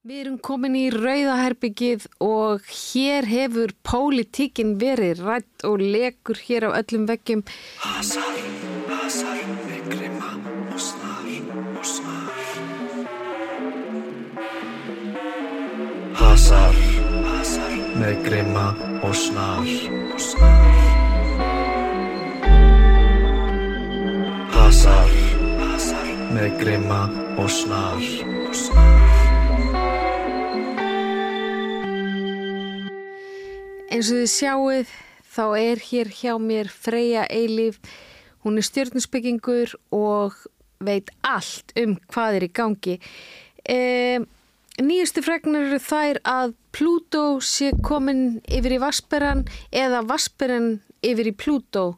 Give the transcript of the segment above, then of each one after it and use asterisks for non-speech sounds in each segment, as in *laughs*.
Við erum komin í rauðaherbyggið og hér hefur pólitíkin verið rætt og lekur hér á öllum veggjum. Hasar, hasar, með grimma og snar, og snar. Hasar, hasar, með grimma og snar, og snar. Hasar, hasar, með grimma og snar, og snar. Eins og þið sjáuð þá er hér hjá mér Freyja Eilíf. Hún er stjórnusbyggingur og veit allt um hvað er í gangi. E, nýjustu fregnar eru þær að Plútó sé komin yfir í Vasperan eða Vasperan yfir í Plútó.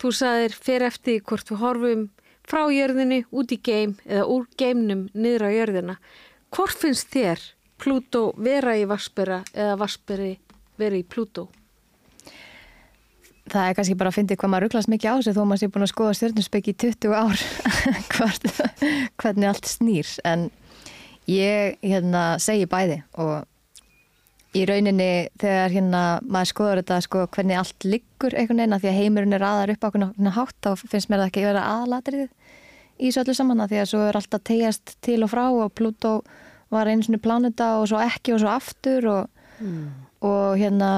Þú sagðir fyrir eftir hvort við horfum frá jörðinni út í geim eða úr geimnum niður á jörðina. Hvort finnst þér Plútó vera í Vaspera eða Vasperi vera í Plútó? Það er kannski bara að fyndi hvað maður rugglast mikið á sig þó maður sé búin að skoða stjórnusbyggi í 20 ár *laughs* Hvart, hvernig allt snýr en ég hérna, segi bæði og í rauninni þegar hérna, maður skoður þetta sko, hvernig allt liggur einhvern veginn að því að heimurinn er aðar upp á hvernig hátt þá finnst mér það ekki að vera aðalatrið í svo öllu saman að því að svo er alltaf tegjast til og frá og Pluto var einu svona planuta og svo ekki og svo aftur og, mm. Og hérna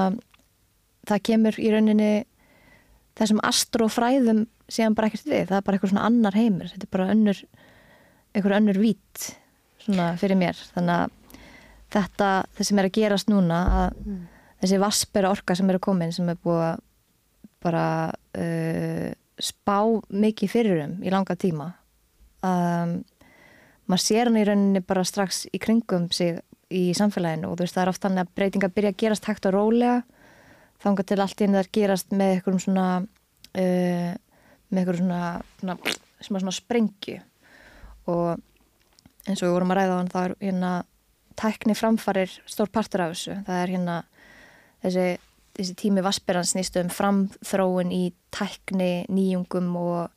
það kemur í rauninni þessum astrofræðum síðan bara ekkert við, það er bara eitthvað svona annar heimur, þetta er bara önnur eitthvað önnur vít svona fyrir mér, þannig að þetta, það sem er að gerast núna að mm. þessi vaspera orka sem eru komin sem er búið að bara uh, spá mikið fyrir um í langa tíma um, maður sér hann í rauninni bara strax í kringum sig í samfélaginu og þú veist það er oft þannig að breytinga byrja að gerast hægt og rólega. Þángar til allt henni þar gerast með eitthvað svona uh, með eitthvað svona, svona, svona, svona sprengju. Og eins og við vorum að ræða á hann þá er hérna tækni framfarir stór partur af þessu. Það er hérna þessi, þessi tími Vaspirans nýstu um framþróun í tækni nýjungum og,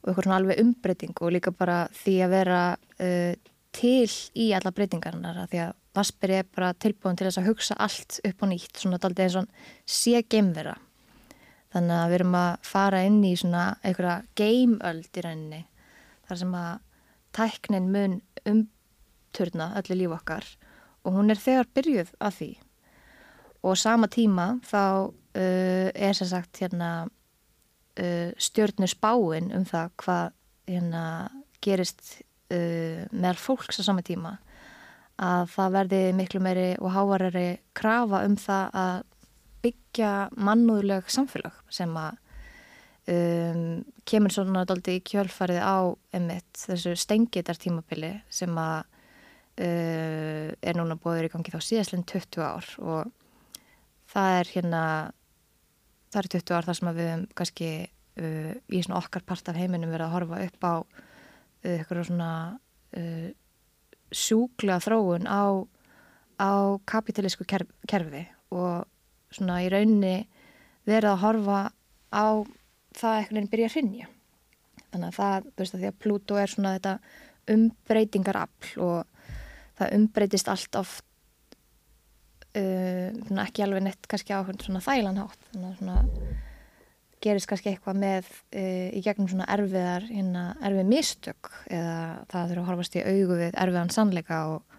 og eitthvað svona alveg umbreyting og líka bara því að vera uh, til í alla breytingarnar því að Vaspir er bara tilbúin til þess að hugsa allt upp og nýtt, svona daldið eins og sé geimvera. Þannig að við erum að fara inn í svona einhverja geimöld í rauninni þar sem að tæknin mun umturna öllu líf okkar og hún er þegar byrjuð að því. Og sama tíma þá uh, er sér sagt hérna uh, stjórnur spáin um það hvað hérna gerist uh, meðal fólks á sama tíma að það verði miklu meiri og háarari krafa um það að byggja mannúðleg samfélag sem að um, kemur svona doldi í kjölfarið á emitt þessu stengitar tímabili sem að uh, er núna bóður í gangi þá síðastlega 20 ár og það er hérna það er 20 ár þar sem við kannski uh, í svona okkar part af heiminum verið að horfa upp á uh, eitthvað svona uh, sjúkla þróun á, á kapitalísku kerf, kerfi og svona í rauninni verið að horfa á það einhvern veginn byrja að hrinja þannig að það, þú veist að því að Pluto er svona þetta umbreytingarafl og það umbreytist allt oft uh, ekki alveg neitt kannski á svona þælanhátt þannig að svona gerist kannski eitthvað með uh, í gegnum svona erfiðar hérna, erfið mistök eða það þurfa að horfast í augu við erfiðan sannleika og,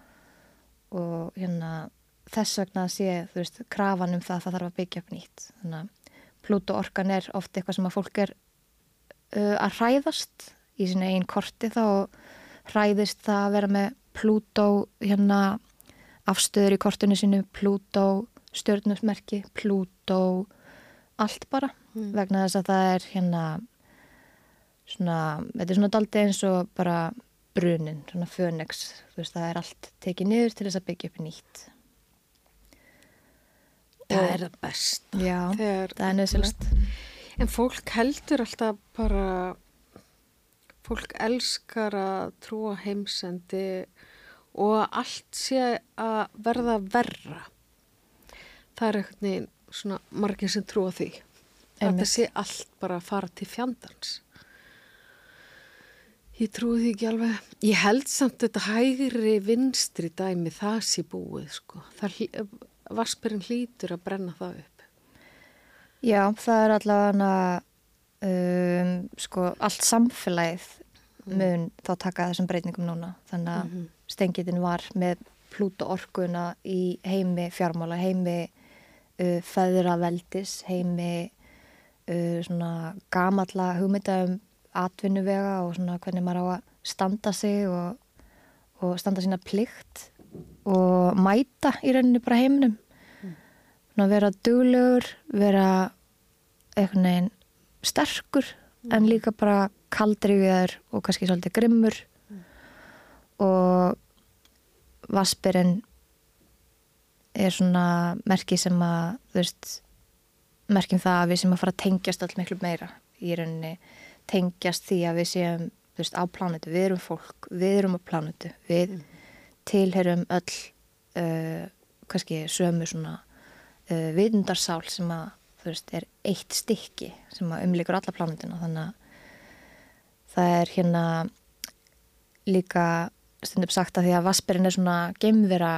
og hérna, þess vegna sé þú veist, krafan um það að það þarf að byggja upp nýtt. Þannig að Plúto orkan er oft eitthvað sem að fólk er uh, að hræðast í sinna einn korti þá hræðist það að vera með Plúto hérna afstöður í kortinu sinu Plúto stjórnusmerki Plúto allt bara mm. vegna þess að það er hérna svona, þetta er svona daldi eins og bara brunin, svona fönix þú veist, það er allt tekið niður til þess að byggja upp nýtt. Það og, er það best. Já, Þegar, það er nöðsilegt En fólk heldur alltaf bara fólk elskar að trúa heimsendi og allt sé að verða verra. Það er eitthvað svona margir sem trúa því Það sé allt bara að fara til fjandans Ég trúi því ekki alveg. Ég held samt þetta hægri vinstri dæmi það sé búið sko. Vaspurinn hlýtur að brenna það upp. Já, það er allavega um, sko, allt samfélagið mun þá taka þessum breytingum núna. Þannig að mm stengitin var með plúta orkuna í heimi fjármála, heimi uh, feðraveldis, heimi svona gamalla hugmynda um atvinnuvega og svona hvernig maður á að standa sig og, og standa sína plikt og mæta í rauninni bara heiminum. Svona vera duglegur, vera einhvern veginn sterkur en líka bara kaldriðar og kannski svolítið grimmur og vaspirinn er svona merki sem að þú veist merkjum það að við sem að fara að tengjast all miklu meira í rauninni tengjast því að við séum veist, á plánutu, við erum fólk við erum á plánutu, við tilherum öll uh, kannski sömu svona uh, vitundarsál sem að veist, er eitt stykki sem að umlikur alla plánutuna þannig að það er hérna líka stundum sagt að því að Vaspirinn er svona geimvera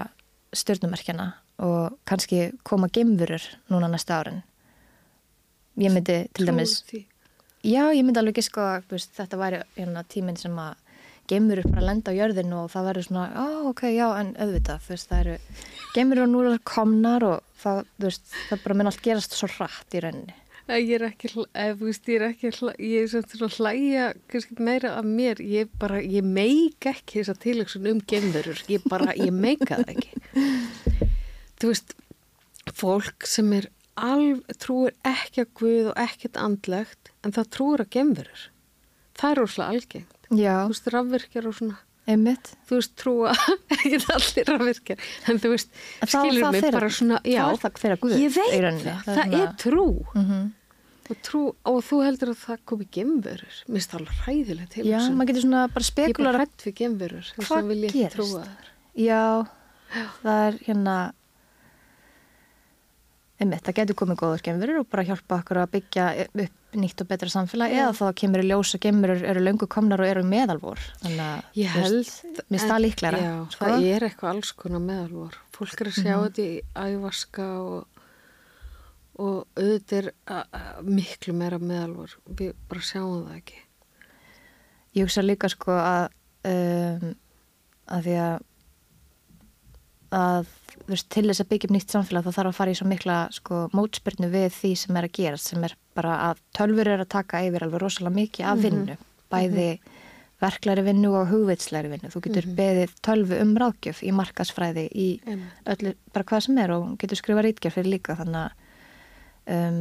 stjórnumerkjana og kannski koma geimverur núna næsta árin ég myndi til dæmis því. já, ég myndi alveg sko að þetta væri hérna, tíminn sem að geimverur bara lenda á jörðinu og það verður svona, á ok, já, en auðvitað veist, það eru geimverur og nú er komnar og það, veist, það bara mun allt gerast svo hratt í rauninni Ég er ekki, þú veist, ég er ekki, ég er svona hlæja kannski meira af mér, ég bara, ég meik ekki þessa tilöksun um gemverur, ég bara, ég meika það ekki. *laughs* Þú veist, fólk sem er alv, trúir ekki að Guð og ekkert andlegt, en það trúir að gemverur. Það er rosalega algengt. já, Þú veist, rafvirkjar og svona, einmitt þú veist, trúa, *laughs* ekkert allir rafvirkjar, en þú veist, er skilur það mig bara svona, já, er það þeirra Guð ég veit það, Það það er trú. mm Og, trú, og þú heldur að það komi gemverur. Mér finnst það alveg hræðilegt til já, maður getur svona bara Ég er bara spekulara hrætt við gemverur. þess vegna vil ég ekki trúa. Já, það er hérna einmitt, það getur komið góður gemurur og bara hjálpa okkur að byggja upp nýtt og betra samfélag Já. eða þá kemur í ljós að gemurur eru löngu komnar og eru meðalvor þannig að Ég held... mér en- líklara Já, sko. það er eitthvað alls konar meðalvor. Fólk er að sjá Mhm. þetta í ævaska og, og auðvitað er miklu meira meðalvor. Við bara sjáum það ekki. ég hugsa líka sko að um, að því að að veist, til þess að byggja upp nýtt samfélag þá þarf að fara í svo mikla sko, mótspyrnu við því sem er að gerast sem er bara að tölfur er að taka yfir alveg rosalega mikið af vinnu. Bæði verklæri vinnu og hugvitslæri vinnu. Þú getur beðið tölvu um ráðgjöf í markasfræði í Einmitt. öllu, bara hvað sem er og getur skrifa rítgerð fyrir líka þannig að um,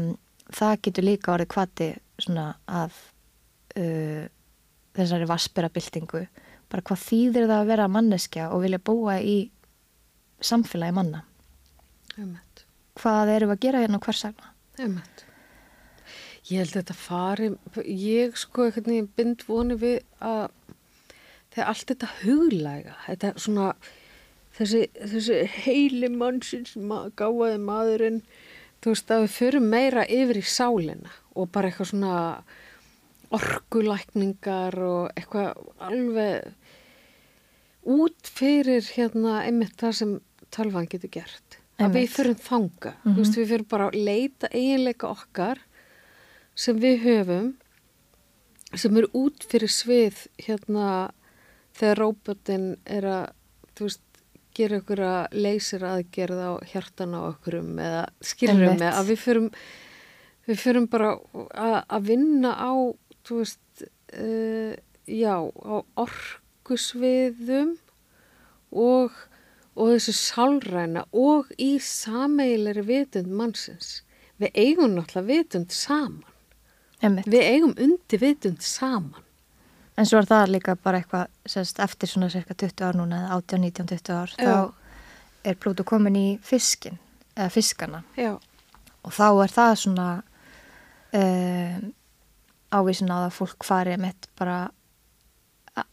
það getur líka orðið kvati svona að uh, þessari vaspirabildingu bara hvað þýðir það að vera manneskja og vilja búa í samfélagi manna Einmitt. hvað erum við að gera hérna og hvers vegna Einmitt. Ég held að þetta fari, ég sko einhvern veginn bind voni við að þegar allt þetta huglæga, þetta svona, þessi, þessi heili mannsinn sem að gáfaði maðurinn, þú veist að við förum meira yfir í sálina og bara eitthvað svona orkulækningar og eitthvað alveg út fyrir hérna einmitt það sem tölvan getur gert. Að við Einmitt. förum þanga, þú veist við förum bara að leita eiginleika okkar sem við höfum sem er út fyrir svið hérna þegar róbotin er að veist, gera ykkur að leysir aðgerð á hjartan á okkurum eða Einmitt. með að við förum við förum bara að, að vinna á þú veist uh, já, á orkusviðum og og þessu sálræna og í sameigilegri vitund mannsins við eigum náttúrulega vitund saman Einmitt. Við eigum undir vitund saman. en svo er það líka bara eitthvað sérst, eftir svona cirka 20 ár núna eða 18, 19, 20 ár Já. þá er Plúto komin í fiskin eða fiskana Já. og þá er það svona um, ávísin á að fólk fari með bara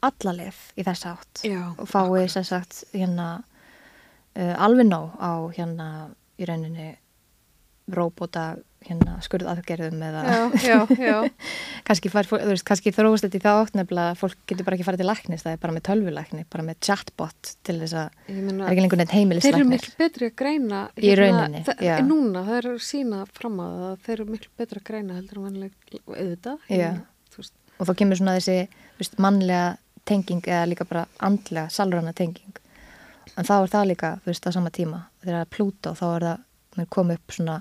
allalið í þess átt Já, og fái sem sagt hérna uh, alveg nóg á hérna í rauninni róbóta hérna skurð aðgerðum eða já, já, já. *laughs* kannski, kannski þróast þetta í það átt nefnilega fólk getur bara ekki farið til læknis það er bara með tölvulækni, bara með chatbot til þess að það er ekki lengur neitt þeir eru heimilislæknir miklu betri að greina hérna, Í rauninni, það. Núna, það er að sína fram að þeir eru miklu betri að greina heldur vanlega auðvitað veist, og þá kemur svona þessi veist, mannlega tenging eða líka bara andlega, salrana tenging en þá er það líka, þú veist, á sama tíma. Þegar það er Plútó, þá er það komið upp svona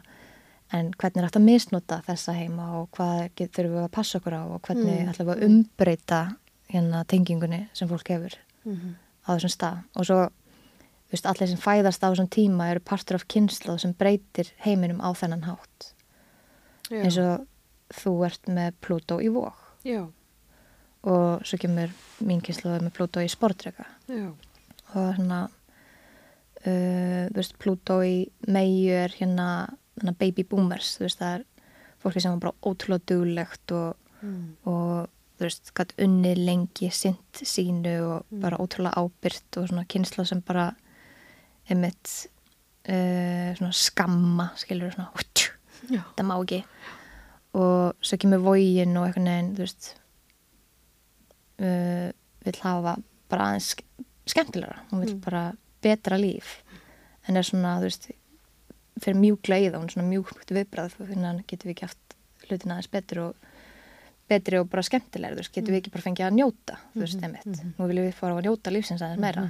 en hvernig er hægt að misnota þessa heima og hvað þurfum við að passa okkur á og hvernig Mm. ætlum við að umbreyta hérna tengingunni sem fólk hefur Mhm. á þessum stað. Og svo þú veist, allir sem fæðast á þessum tíma eru partur af kynslu sem breytir heiminum á þennan hátt. Já, eins og þú ert með Plútó í vók já, og svo kemur mín kynslu með Plútó í sportreka já, og svona uh, veist, Plútó í meiu er hérna, hérna baby boomers veist, það er fólki sem er bara ótrúlega duglegt og, mm. og þú veist, gætt unni lengi sint sínu og bara ótrúlega ábyrt og svona kynsla sem bara einmitt uh, svona skamma skilur svona, hútt, já, þetta má ekki og svo kemur vógin og einhvern veginn, þú veist uh, vill hafa bara aðeins ske- skemmtilegra hún vill Mm. bara betra líf. En er svona, þú veist fyrir mjúkla í það, hún er svona mjúkt viðbrað þannig að getum við ekki haft hlutina aðeins betri og betri og bara skemmtilegra, þú veist, getum við ekki bara fengið að njóta þú veist, einmitt, nú viljum við fara að njóta lífsins aðeins meira.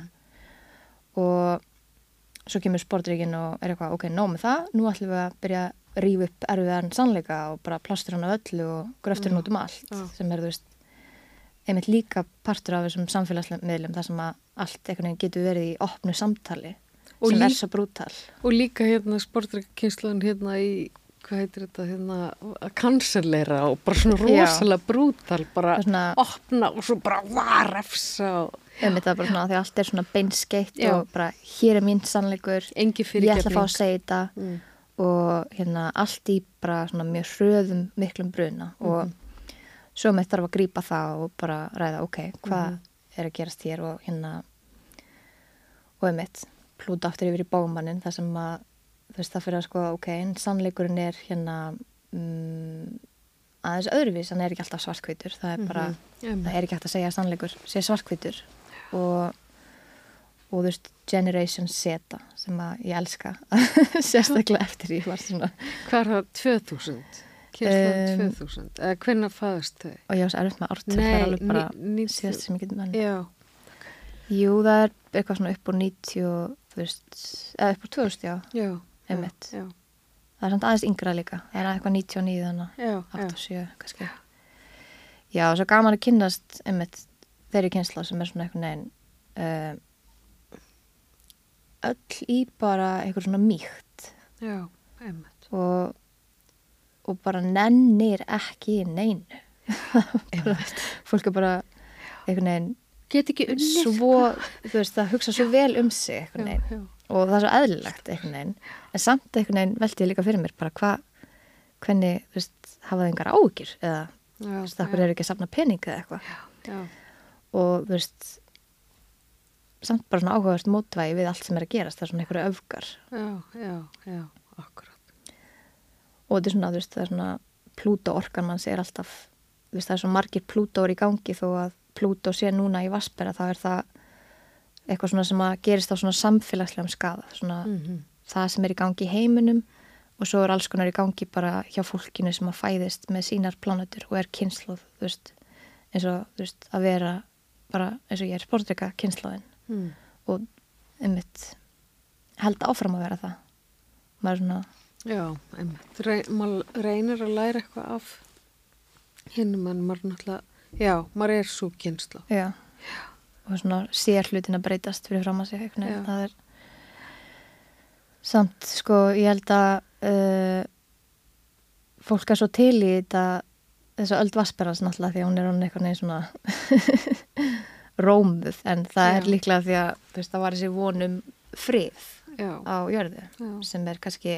Og svo kemur sportríkin og er eitthvað, ok, nóg með það nú ætlum við að byrja að rífa upp erfiðan sannleika og bara plástur hann af öllu og gröftur hann út um allt sem er, þú veist, einmitt líka partur af þessum samfélagsmiðlum þar sem að allt einhvern veginn getur verið í opnu samtali Og sem er lík- svo brútal og líka hérna sportreikkynslan hérna í hvað heitir þetta hérna að kanserleira og bara svona rosalega brútal bara er svona- opna og svo bara varefsa það er bara svona því allt er svona beinskeitt Já. og bara hér er mín sannleikur ég ætla að fá að segja þetta Mm. og hérna allt í bara svona mjög hröðum miklum bruna og Mhm. svo með þarf að grípa það og bara ræða ok, hvað Mhm. Er að gerast hér og hérna og einmitt plúta aftur yfir í bómannin þar sem að þú veist það fyrir að sko ok, en sannleikurinn er hérna um, aðeins öðruvís, hann er ekki alltaf svartkvítur það er bara, Mhm. það er ekki hægt að segja að sannleikur sé svartkvítur og og þú veist Generation Z sem að ég elska *laughs* sérstaklega eftir ég var svona hvað er það 2000 kynslaðan Um, 2000 eða hvernig fæðast þau? Og ég var svo erfitt með ártöð það er alveg bara síðast sem ég get mann já, Jú, það er eitthvað svona upp úr 90 og, þú veist, eða upp úr 2000 já, já, Einmitt. já, það er samt aðeins yngra líka. Það er eitthvað 99 þannig. Já, 8 já, og 7 kannski. Já, og svo gaman að kynnast einmitt þeirri kynsla sem er svona einhvern veginn uh, öll í bara einhver svona mýkt. Já, einmitt. Og, og bara nennir ekki neinu. *laughs* Fólk er bara einhvern veginn get ekki unnið. svo, þú veist, það hugsa svo vel um sig einhvern já, veginn. já, og það er svo eðlilegt einhvern veginn. En samt einhvern veginn velti ég líka fyrir mér bara hvað, hvernig, þú veist, hafa það engar ágjur eða, já, þú veist, það er ekki að safna pening eða eitthvað? Já, og þú veist samt bara svona áhugavert mótvægi við allt sem er að gerast, það er svona einhverju öfgar. Já, já, já, akkurat og þetta er svona, þú veist, það er svona Plútó orkan mann segir alltaf þú veist, það er svo margir Plútór í gangi þó að Plútó sé núna í Vaspera þá er það eitthvað svona sem að gerist á svona samfélagslegum skada svona Mhm. það sem er í gangi í heiminum og svo er alls konar í gangi bara hjá fólkinu sem að fæðist með sínar plánutur og er kynsluð, þú veist eins og, þú veist, að vera bara eins og ég er sportrika kynslaðin Mm. og einmitt held áfram að vera það maður er svona, Já. Rey, maður reynir að læra eitthvað af hinnum en maður náttúrulega, já, maður er svo kynsla. já og svona sér hlutin að breytast fyrir fram að sig. Já. það er samt sko ég held að uh, fólk er svo til í þetta þess að öld vassberans náttúrulega því að hún er hún eitthvað neginn svona *laughs* rómuð en það er Já. líklega því að þú veist, það var þessi vonum frið Já, á jörðu Já. sem er kannski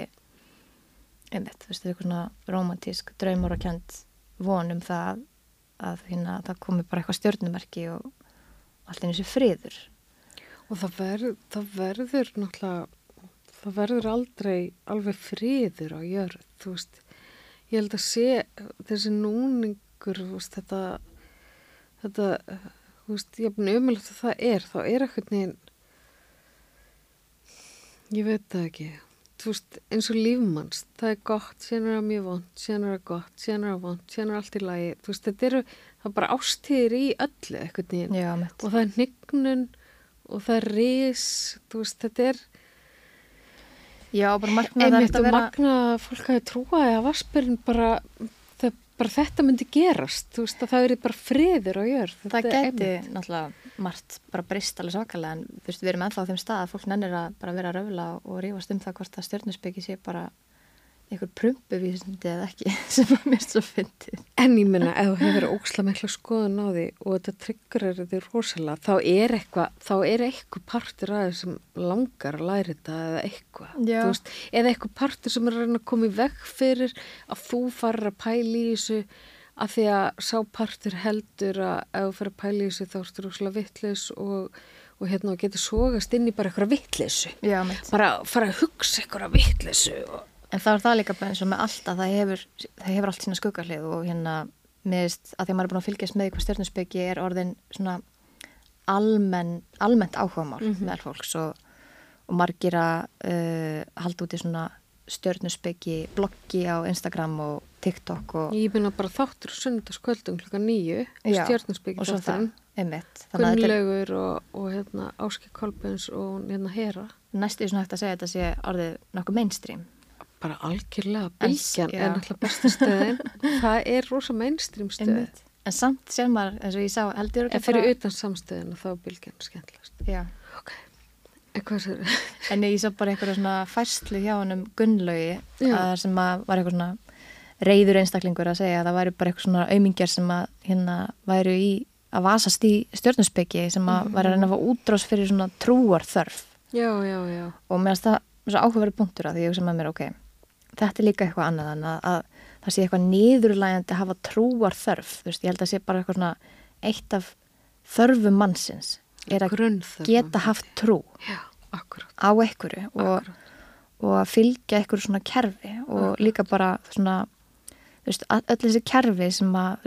einmitt, þú veist, eitthvað svona romantísk draumur og kjönd vonum það að hérna, það komi bara eitthvað stjörnumerki og allt einu þessi friður. Og það, verð, það verður náttúrulega það verður aldrei alveg friður á jörð, þú veist, ég held að sé þessi núningur, veist, þetta, þetta, þú veist, ég er búin umhverfið að það er, þá er eitthvað ég veit það ekki, þú veist, eins og lífmanns, það er gott, síðan er það mjög vond, síðan er það gott, síðan er það vond, síðan er allt í lagi, þú veist, þetta eru, það er bara ástíðir í öllu eitthvað mitt. og það er hnignun og það er ris, þú veist, þetta er Já, bara markmið það einmitt að vera... magna að fólk hafi trúaði að Vassbyrn bara, bara þetta myndi gerast, þú veist, að það verið bara friður á jörð. Það Þetta geti náttúrulega margt bara breyst alveg svakalega en þú veist, við erum ennþá á þeim stað að fólk nennir að bara vera að röfla og rífast um það hvort að stjörnusbyggi sé bara einhver prumpuvísindi eða ekki *laughs* sem að mér svo fyndið. En ég minna, ef þú hefur óksla mikla skoðun á því og þetta tryggur er því rosalega, þá er eitthvað, þá er eitthvað partur að sem langar að læra þetta eða eitthvað, þú veist, eða eitthvað partur sem er að reyna að koma í veg fyrir að þú farir að pæla í þessu að því að sá partur heldur að ef þú fyrir að pæla í þessu þá ertu rosalega vittlis og, og hérna getur sogast inn í bara eitthvað mitt. Bara fara að hugsa eitthvað vittlisu og En það er það líka bara eins og með allt að það hefur, það hefur allt sína skuggarlið og hérna meðist að því að maður er búin að fylgjast með hvað stjörnusbyggi er orðin svona almenn, almennt áhugamál meðal fólks og, og margir að uh, halda út í svona stjörnusbyggi bloggi á Instagram og TikTok og, ég minna bara þáttur sunnundaskvöldum klukka nýju, það, þátturinn. er Gunnlaugur og, og hérna, Áski Kolbens og hérna Hera næstu svona hægt að segja að þetta sé orðið nokkuð mainstream. Bara algjörlega já. er náttúrulega besta stöðin. *laughs* Það er rosa mainstream stöð. En samt sér maður, eins og ég sá, heldur en fyrir utan samstöðina þá er bylgjan skemmtilegast Já. ok, en hvað sér *laughs* En ég sá bara eitthvað svona færslu hjá hann um Gunnlaugi að sem að var eitthvað svona reyður einstaklingur að segja að það væri bara eitthvað svona aumingjar sem að hérna væru í að vasast í stjórnusbyggi sem að væri að reyna að fá útrás fyrir svona trúar þörf já, já, já, og mér finnst það svo áhugaverið punktur að því ég hugsa með mér ok, þetta er líka eitthvað annað en að, að það sé eitthvað niðurlægandi að hafa trúar þörf, þú veist, ég held að sé bara eitthvað svona eitt af þörfum mannsins er að geta haft trú já, akkurat. á einhverju og, og að fylgja einhverju svona kerfi og líka bara svona veist, öll þessi kerfi sem að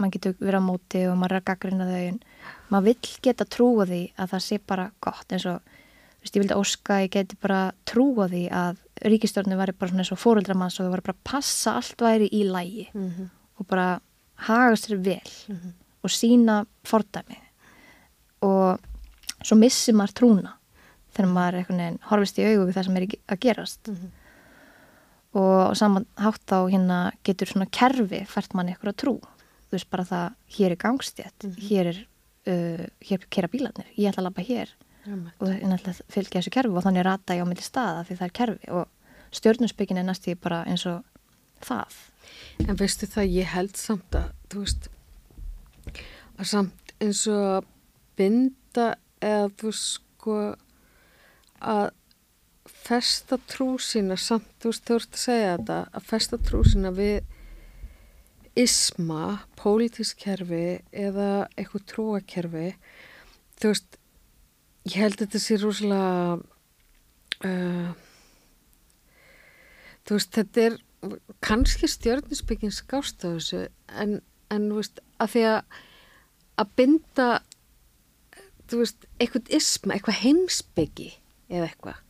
maður getur verið á móti og maður er að gaggrina þau maður vill geta trúa því að það sé bara gott eins og veist, ég vildi óska að ég geti bara trúa því að ríkistjórnum væri bara svona eins og fóreldramanns og þau væri bara að passa allt væri í lægi Mhm. og bara haga sér vel og sína fordæmi. Og svo missi maður trúna þegar maður horfist í augu við það sem er að gerast. Og á saman hátt þá hérna getur svona kerfi fært manni eitthvað trú. Þú veist bara það, hér er gangstjætt hér er, uh, hér kera bílarnir. Ég ætla að labba hér. Og ég ætla að fylgja þessu kerfi og þannig rata ég á milli staða því það er kerfi og stjórnusbyggin er næst í bara eins og það. En veistu það, ég held samt að, þú veist, að samt eins og binda eða þú sko, að festa trú sína samt, þú veist, þú ert að segja þetta, að festa trú sína við isma, pólitísk kerfi eða eitthvað trúakerfi, þú veist, ég held að þetta sé rosalega, uh, þú veist, þetta er kannski stjörnusbyggin skást á þessu en, en þú veist, að því að að binda þú veist, eitthvað isma eitthvað heimsbyggi eða eitthvað.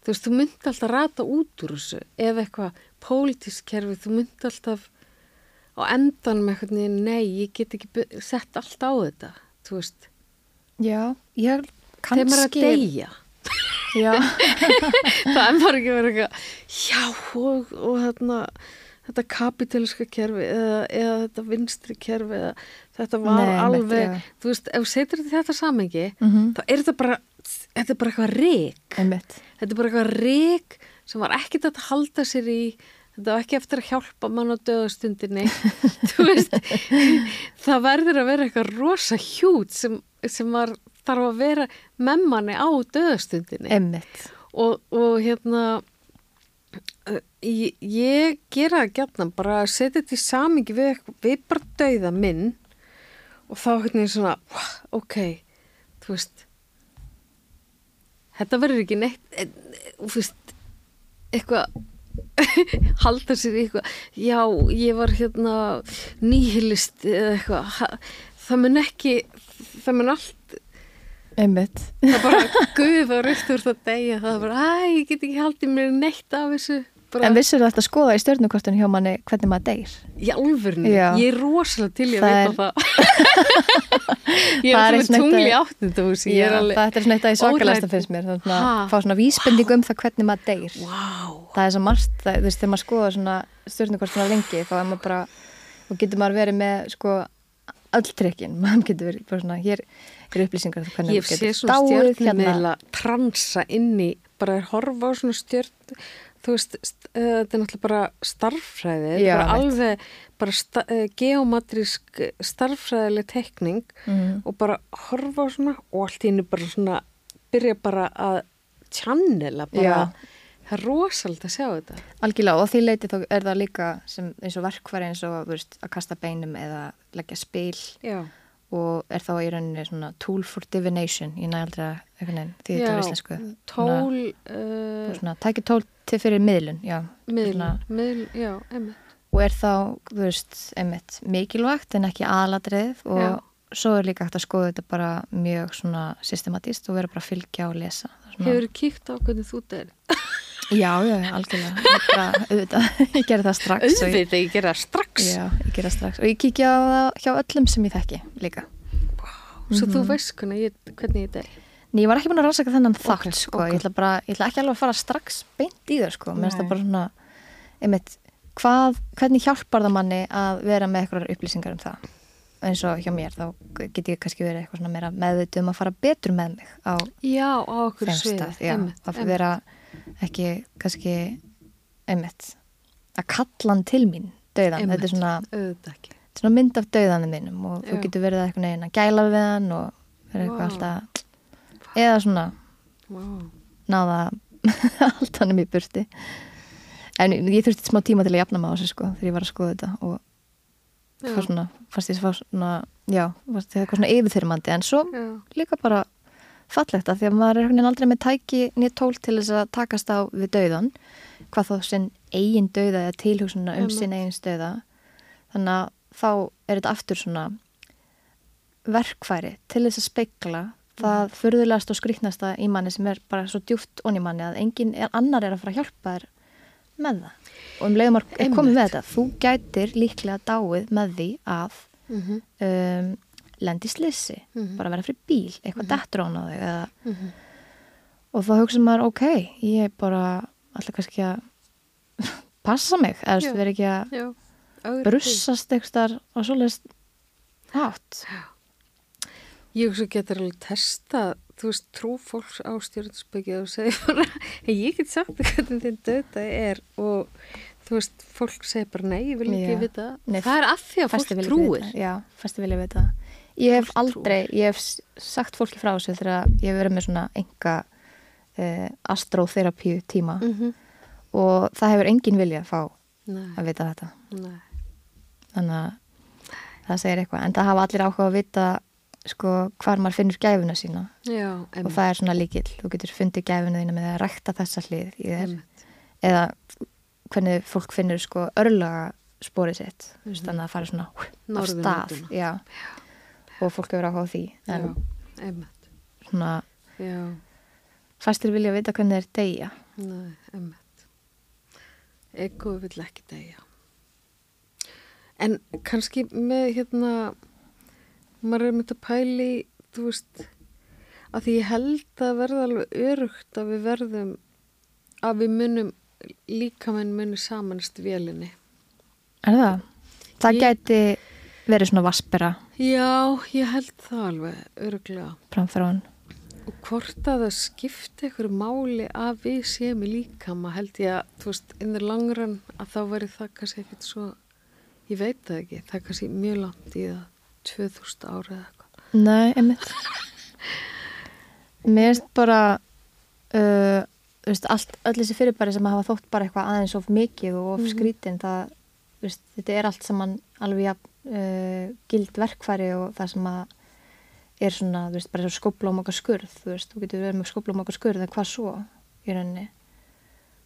Þú veist, þú myndi alltaf rata út úr þessu eða eitthvað pólitísk kerfi, þú myndi alltaf á endan með eitthvað nei, ég get ekki sett allt á þetta þú veist, Já, ég þegar maður er að deyja. *laughs* Það er bara ekki verið eitthvað já og, og þarna þetta kapitaliska kerfi eða, eða þetta vinstri kerfi eða þetta var Nei, alveg já. þú veist, ef þú setur þetta samengi Mhm. þá er þetta bara þetta er bara eitthvað rík einmitt. Þetta er bara eitthvað rík sem var ekkert að halda sér í. Þetta var ekki eftir að hjálpa mann á döðastundinni *laughs* þú veist *laughs* það verður að vera eitthvað rosa hjút sem, sem var, þarf að vera með manni á döðastundinni Einmitt. Og, og hérna ég, ég gera það gætna bara að setja þetta í samingi við, við bara dauða minn og þá hérna er svona ok, þú veist þetta verður ekki neitt eh, þú veist, eitthvað *laughs* halda sér í eitthvað já, ég var hérna nýhilist eða eitthvað það mun ekki það mun allt einmitt. Það bara guða raukt úr það degja það bara, æ, ég get ekki haldið mér neitt af þessu. Bara, En vissur þetta að skoða í stjörnukortun hjá manni hvernig maður alvörni, Já. ég er rosalega til ég að vita það. *laughs* Ég er og svona tungli að- Já, það er svona eitt að í svakalasta óhrædd. finnst mér þannig Ha? að fá svona vísbending um það hvernig maður deyr. Wow. það er svo margt, þú veist, þegar maður skoða svona stjörnukortuna lengi þá er maður bara og getur maður verið með sko öll trikkin, *laughs* maður getur verið bara svona hér er upplýsingar um ég sé svona dáið hérna. stjörnumiðla transa inni, bara að horfa á svona stjörn þú veist, st- uh, þetta er náttúrulega bara starffræði, Já, er bara alveg bara sta, uh, geomatrísk starffræðileg tekning Mhm. og bara horfa á svona og allt í hennu bara svona byrja bara að channela bara, Já. það er rosalega að sjá þetta Algjörlega og því leiti þá er það líka sem, eins og verkfæri eins og veist, að kasta beinum eða leggja spil já, og er þá í rauninni svona tool for divination ég næ aldrei að því þetta er íslensku. tól uh, tækja tól til fyrir miðlun já, miðl, svona, miðl, já, og er þá, þú veist, einmitt mikilvægt en ekki aðalatrið og Já. Svo er líka hægt að skoða þetta bara mjög svona systematíst og vera bara að fylgja og lesa. Svona, hefur kíkt á hvernig þú der Já, já, algjörlega. Ég, bara, *laughs* auðvitað, ég gerði það strax og ég, auðvitað, ég gera það strax. Já, ég gerði það strax. Og ég kíkja á það hjá öllum sem ég þekki líka. Svo Mhm. þú veist hvernig ég, hvernig ég der En ég var ekki búin að rannsaka þennan þátt Ok, sko. ok. ég, ætla bara, ég ætla ekki alveg að fara strax beint í þau sko. mér finnst það bara svona einmitt, hvað, hvernig hjálpar það manni að vera með eitthvað upplýsingar um það eins og hjá mér þá get ég kannski verið eitthvað svona meira meðvitið um að fara betur með mig á já, á okkur svið að vera ekki kannski einmitt að kalla hann til mín döðan, þetta er svona, auðvitað ekki svona mynd af döðanum mínum og þú Já. getur verið eitthvað neginn að gæla við hann og vera eitthvað Vá. alltaf eða svona wow. náða *laughs* allt hann um í burti en ég þurfti smá tíma til að jafna á þessu sko þegar ég var að skoða þetta og Fá svona, fannst ég fá svona já, fannst ég eitthvað svona yfirþyrmandi en svo já, líka bara fallegt að því að maður er aldrei með tæki nýtt tól til þess að takast á við dauðan hvað þá sinn eigin dauða eða tilhugsunna um sinn eigin dauða. Þannig að þá er þetta aftur svona verkfæri til þess að speikla það furðulegast og skrýtnasta í manni sem er bara svo djúft onni manni að engin annar er að fara að hjálpa þér með það og um leiðum að komið með þetta þú gætir líklega dáið með því að Mhm, um, lendi slissi, Mhm. bara vera fyrir bíl eitthvað mm dettur án á þig eða, mhm. og þá hugsa maður ok, ég er bara alltaf kannski að *laughs* passa mig, eða þú verður ekki að því. brussast eitthvað á svoleiðist hátt. Ég hugsa getur alveg testa þú veist, trú fólks á stjórnspöki og segja bara, *laughs* ég get sagt hvernig þinn döta er. Og þú veist, fólk segir bara nei, ég vil ekki vita Nei, það er af því að fólk trúir vita. Já, fæstir vilja vita. Ég hef Fólk aldrei, ég hef sagt fólki frá þessu þegar ég hef verið með svona enga uh, astróþerapíu tíma Mhm. og það hefur engin vilja að fá nei, að vita þetta. nei Þannig að það segir eitthvað. En það hafa allir áhuga að vita sko hvar maður finnur gæfuna sína já, og það er svona líkil. Þú getur fundið gæfuna þína með að rækta þessa hlið í þér eða hvernig fólk finnur sko örlaga spórið sitt. Mm -hmm. Þannig að það fara svona hú, af stað. Norðurlönduna. Já. Og fólk hefur áhuga á því. En já, svona já fæstir vilja vita hvernig deyja. Nei, emmitt. Ego vill ekki degja. En kannski með hérna, maður er myndið að pæli, þú veist, að því ég held að verða alveg örugt að við verðum, að við munum, líkamenn munum samanst vélinni. Er það? Það Ég- gæti verið svona vaspera Já, ég held það alveg öruglega. framfyrir hann. Og hvort að það skipti einhverju máli að við séum í líkama held ég að, þú veist, in the long run að þá veri það kannski ekkert svo, ég veit það ekki, það er kannski mjög langt í það, 2000 ára eða eitthvað. Nei, einmitt. *laughs* Mér finnst bara, uh, veist, allt, öll þessi fyrirbæri sem hafa þótt bara eitthvað aðeins of mikið og of Mhm. skrítin, það, þú veist, þetta er allt saman alveg jafn, uh, gild verkfæri og það sem að er svona, þú veist, bara svo skóplóm okkar skurð, þú veist, þú getur verið með skóplóm okkar skurð, en hvað svo í rauninni?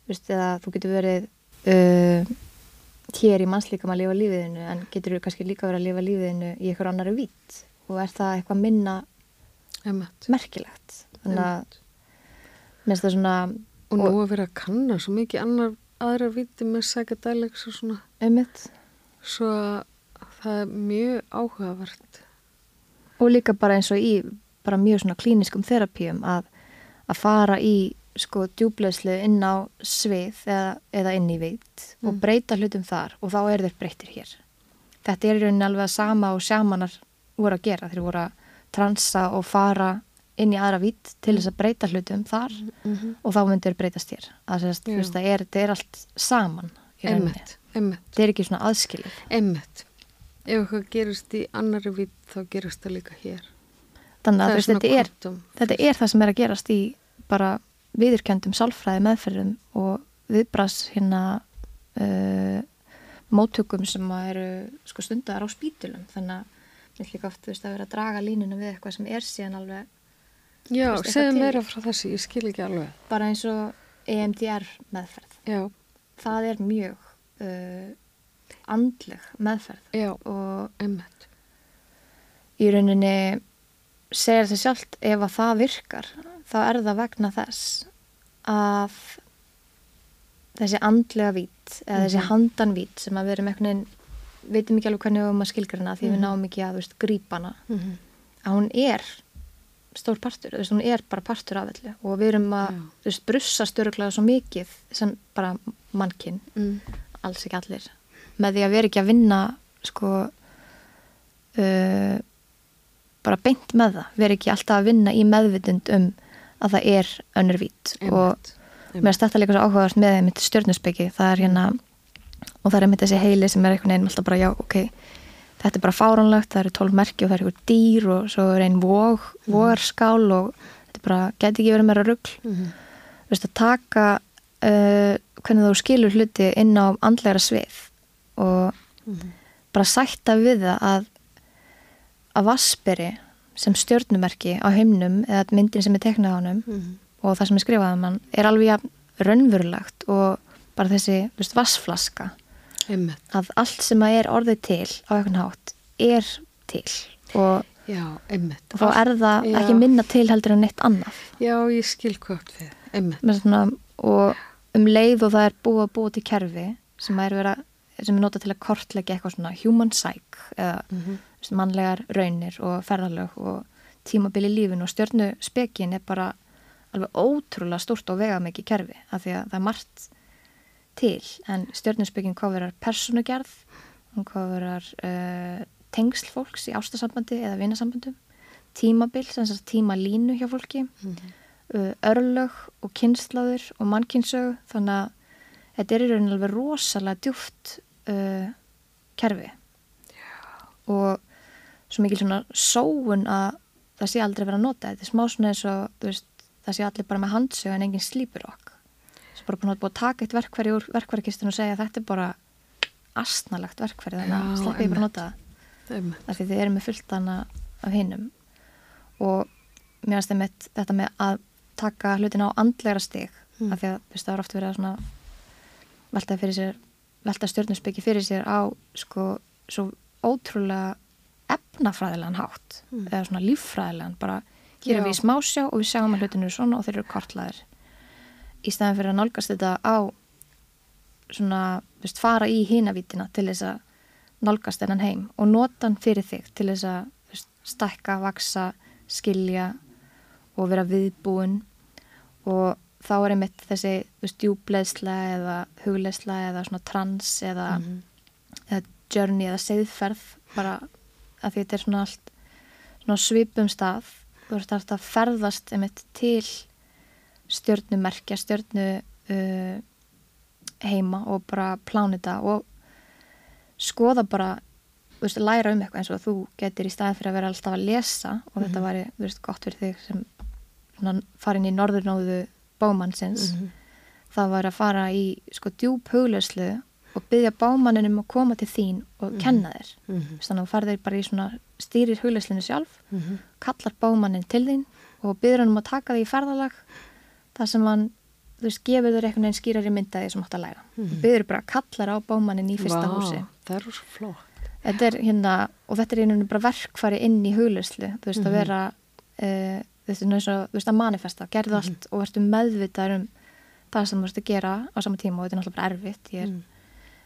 veist, eða þú getur verið uh, hér í mannslíkam að lifa lífiðinu en getur kannski líka verið að lifa lífiðinu í einhver annari vít og er það eitthvað minna Einmitt. merkilegt þannig að minnst það svona Og nú að vera að kanna svo mikið annar aðra viti með psychedelics og svona einmitt svo að það er mjög áhugavert. og líka bara eins og í bara mjög svona klíniskum terapíum að, að fara í sko djúbleðslu inn á svið eða, eða inn í veit og Mm. breyta hlutum þar og þá er þeir breytir hér þetta er í rauninni alveg að sama og sjamanar voru að gera þeir voru að transa og fara inn í aðra vít til þess að breyta hlutum þar Mm og þá myndir breytast hér. Það er, er allt saman. Einmitt, einmitt, þetta er ekki svona aðskilið einmitt. Ef eitthvað gerist í annari vit þá gerist það líka hér. þannig að Það þetta er þetta er það sem er að gerast í bara viðurkjöndum sálfræði meðferðum og viðbras hérna uh, móttökum sem eru sko stundar á spítulum þannig að mér líka oft veist, að vera að draga línuna við eitthvað sem er síðan alveg Já, segðu meira frá þessi, ég skil ekki alveg. bara eins og EMDR meðferð Já, það er mjög uh, andleg meðferð já, og einmitt. í rauninni segir það sjálft ef að það virkar þá er það vegna þess að þessi andlega vít eða þessi Mhm. handanvít sem að við erum einhvern veginn veitum ekki alveg hvernig við höfum að skilgrina því við Mhm. náum ekki að þú veist, grípa hana Mm að hún er stór partur, þú veist, hún er bara partur af öllu. Og við erum að Já. þú veist, brussa störuglega svo mikið sem bara mannkinn mm. alls ekki allir. Með því að vera ekki að vinna sko uh, bara beint með það. Vera ekki alltaf að vinna í meðvitund um að það er önnur vít. Og mér finnst þetta líka svo áhugavert með mitt stjörnusbyggi, það er hérna og það er mitt þessi heili sem er einhvern veginn alltaf bara já, ok, þetta er bara fáránlegt það eru tólf merki og það eru einhver dýr og svo er einn vog, vogarskál og þetta er bara, geti ekki verið meira rugl Mm þú veist, að taka uh, hvernig þú skilur hluti inn á andlegra svið og Mhm. bara sætta við það að að vasperi sem stjörnumerki á heimnum eða myndin sem er teknað á honum Mhm. og það sem er skrifað um hann er alveg raunverulegt og bara þessi þú veist, vassflaska Einmitt. að allt sem að er orðið til á einhvern hátt er til og, Já, og þá er það Já. ekki minna til heldur en neitt annað Já, ég skil átt við. Svona, og um leið og það er búið að búið til kerfi sem er, vera, sem er notað til að kortleggja eitthvað svona human psych eða Mm mm. mannlegar raunir og ferðarlög og tímabili í lífinu og stjörnu spekin er bara alveg ótrúlega stórt og vega mikið kerfi af því að það er margt til en stjörnuspekin kofurar persónugerð hún kofurar uh, tengsl fólks í ástasambandi eða vinasambandum tímabil, sem sagt tímalínu hjá fólki uh, örlög og kynslaður og mannkynsög þannig að þetta er í rauninni alveg rosalega djúft uh, kerfi. Og svo mikil svona sóun að það sé aldrei verið að nota þetta. Er smá svona eins og veist, það sé allir bara með handsög en enginn slípur okk bara búin að taka eitt verkfæri úr verkfærikistinu og segja að þetta er bara astnalagt verkfæri þannig að Já, sleppi ég bara nota það. Af því þið erum með fullt hana af hinnum og mér finnst einmitt þetta með að taka hlutin á andlegra stig Mm. af því að veist, það er oft verið að velta velta stjórnusbyggi fyrir sér á sko svo ótrúlega efnafræðilegan hátt Mm. eða svona líffræðilegan bara hér er við í smásjá og við sjáum að hlutinu eru svona og þeir eru kortlaðir í staðan fyrir að nálgast þetta á svona, þú veist, fara í hínavítina til þess að nálgast þennan heim og nota hann fyrir þig til þess að veist, stækka, vaksa, skilja og vera viðbúin og þá er einmitt þessi þú veist, djúbleðsla eða hugleðsla eða svona trans eða, Mhm. eða journey eða seiðferð bara að því þetta er svona allt svona svipum stað þú veist að ferðast einmitt til stjörnumerkja stjörnu uh, heima og bara plánita og skoða bara veist, læra um eitthvað eins og þú getur í staðin fyrir að vera alltaf að lesa og þetta Mhm. væri, veist, gott fyrir þig sem farin í norðurnóðu bómannsins Mhm. það var að fara í sko djúb hugleyslu og byggja bámannin um að koma til þín og Mhm. kenna þér Mhm. þannig að þú farðir bara í svona stýrir hugleyslinu sjálf Mhm. kallar bámannin til þín og byrður hann um að taka því í ferðalag þar sem hann þú veist, gefur þér einhvern veginn skýrari myndaði sem átt að læra. Mm -hmm. Byður bara kallar á bómannin í fyrsta Vá, húsi. það er svo flott. Þetta er hérna, og þetta er einhvern veginn bara verkfari inn í hugluslu, þú veist, að vera, uh, þú veist, að manifesta, gerðu allt og verður meðvitaður um það sem þú veist að gera á sama tíma og þetta er náttúrulega bara erfitt. Er,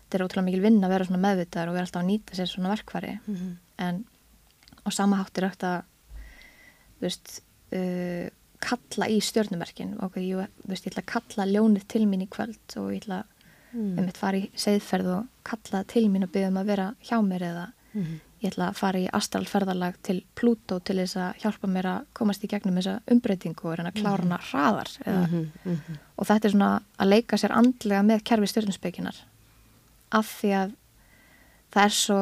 Þetta er ótrúlega mikil vinna að vera svona meðvitaður og vera alltaf að nýta sér svona verkfari. En á sama hátt er að, þú veist, uh, kalla í stjörnumerkin. Ok, ég, þú veist, ég ætla að kalla ljónið til mín í kvöld og ég ætla Mm. um eitt fara í segðferð og kalla til mín og byggja um að vera hjá mér eða Mhm. ég ætla að fara í astralferðarlag til Plútó til þess að hjálpa mér að komast í gegnum þessa umbreytingu og reyna að klára hana hraðar eða, Mhm, mhm. og þetta er svona að leika sér andlega með kerfi stjórnusbygginar af því að það er svo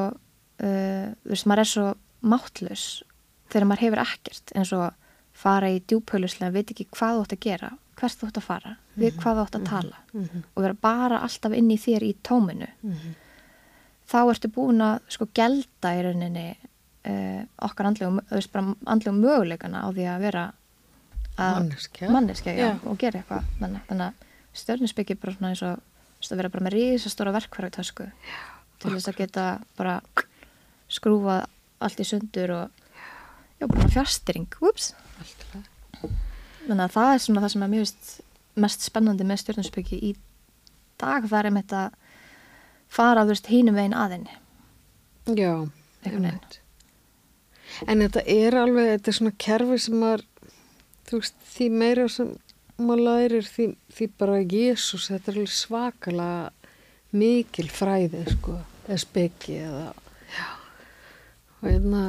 uh, þú veist, maður er svo máttlaus þegar maður hefur ekkert eins og fara í djúphauluslega veit ekki hvað þú átt að gera hvert þú átt að fara, við hvað þú átt að tala og vera bara alltaf inn í þér í tóminu. Þá ertu búin að sko gelda í rauninni uh, okkar andlegum, möguleikana á því að vera að Manneskja. og gera eitthvað. Þannig, þannig að stjörnusbyggi bara svona eins og að vera bara með rísastóra verkfæra í tösku til þess að geta bara skrúfa allt í sundur og já, bara fjastring, ups. Þannig að það er svona það sem er mjög mest spennandi með stjörnusbyggi í dag það er einmitt að fara þú veist hínum veginn aðinni Já, einmitt. En þetta er alveg, þetta er svona kerfi sem maður, þú veist, því meira sem maður lærir, því, því bara Jésús, þetta er alveg svakalega mikil fræði, sko, eða speki, eða, já, og hérna,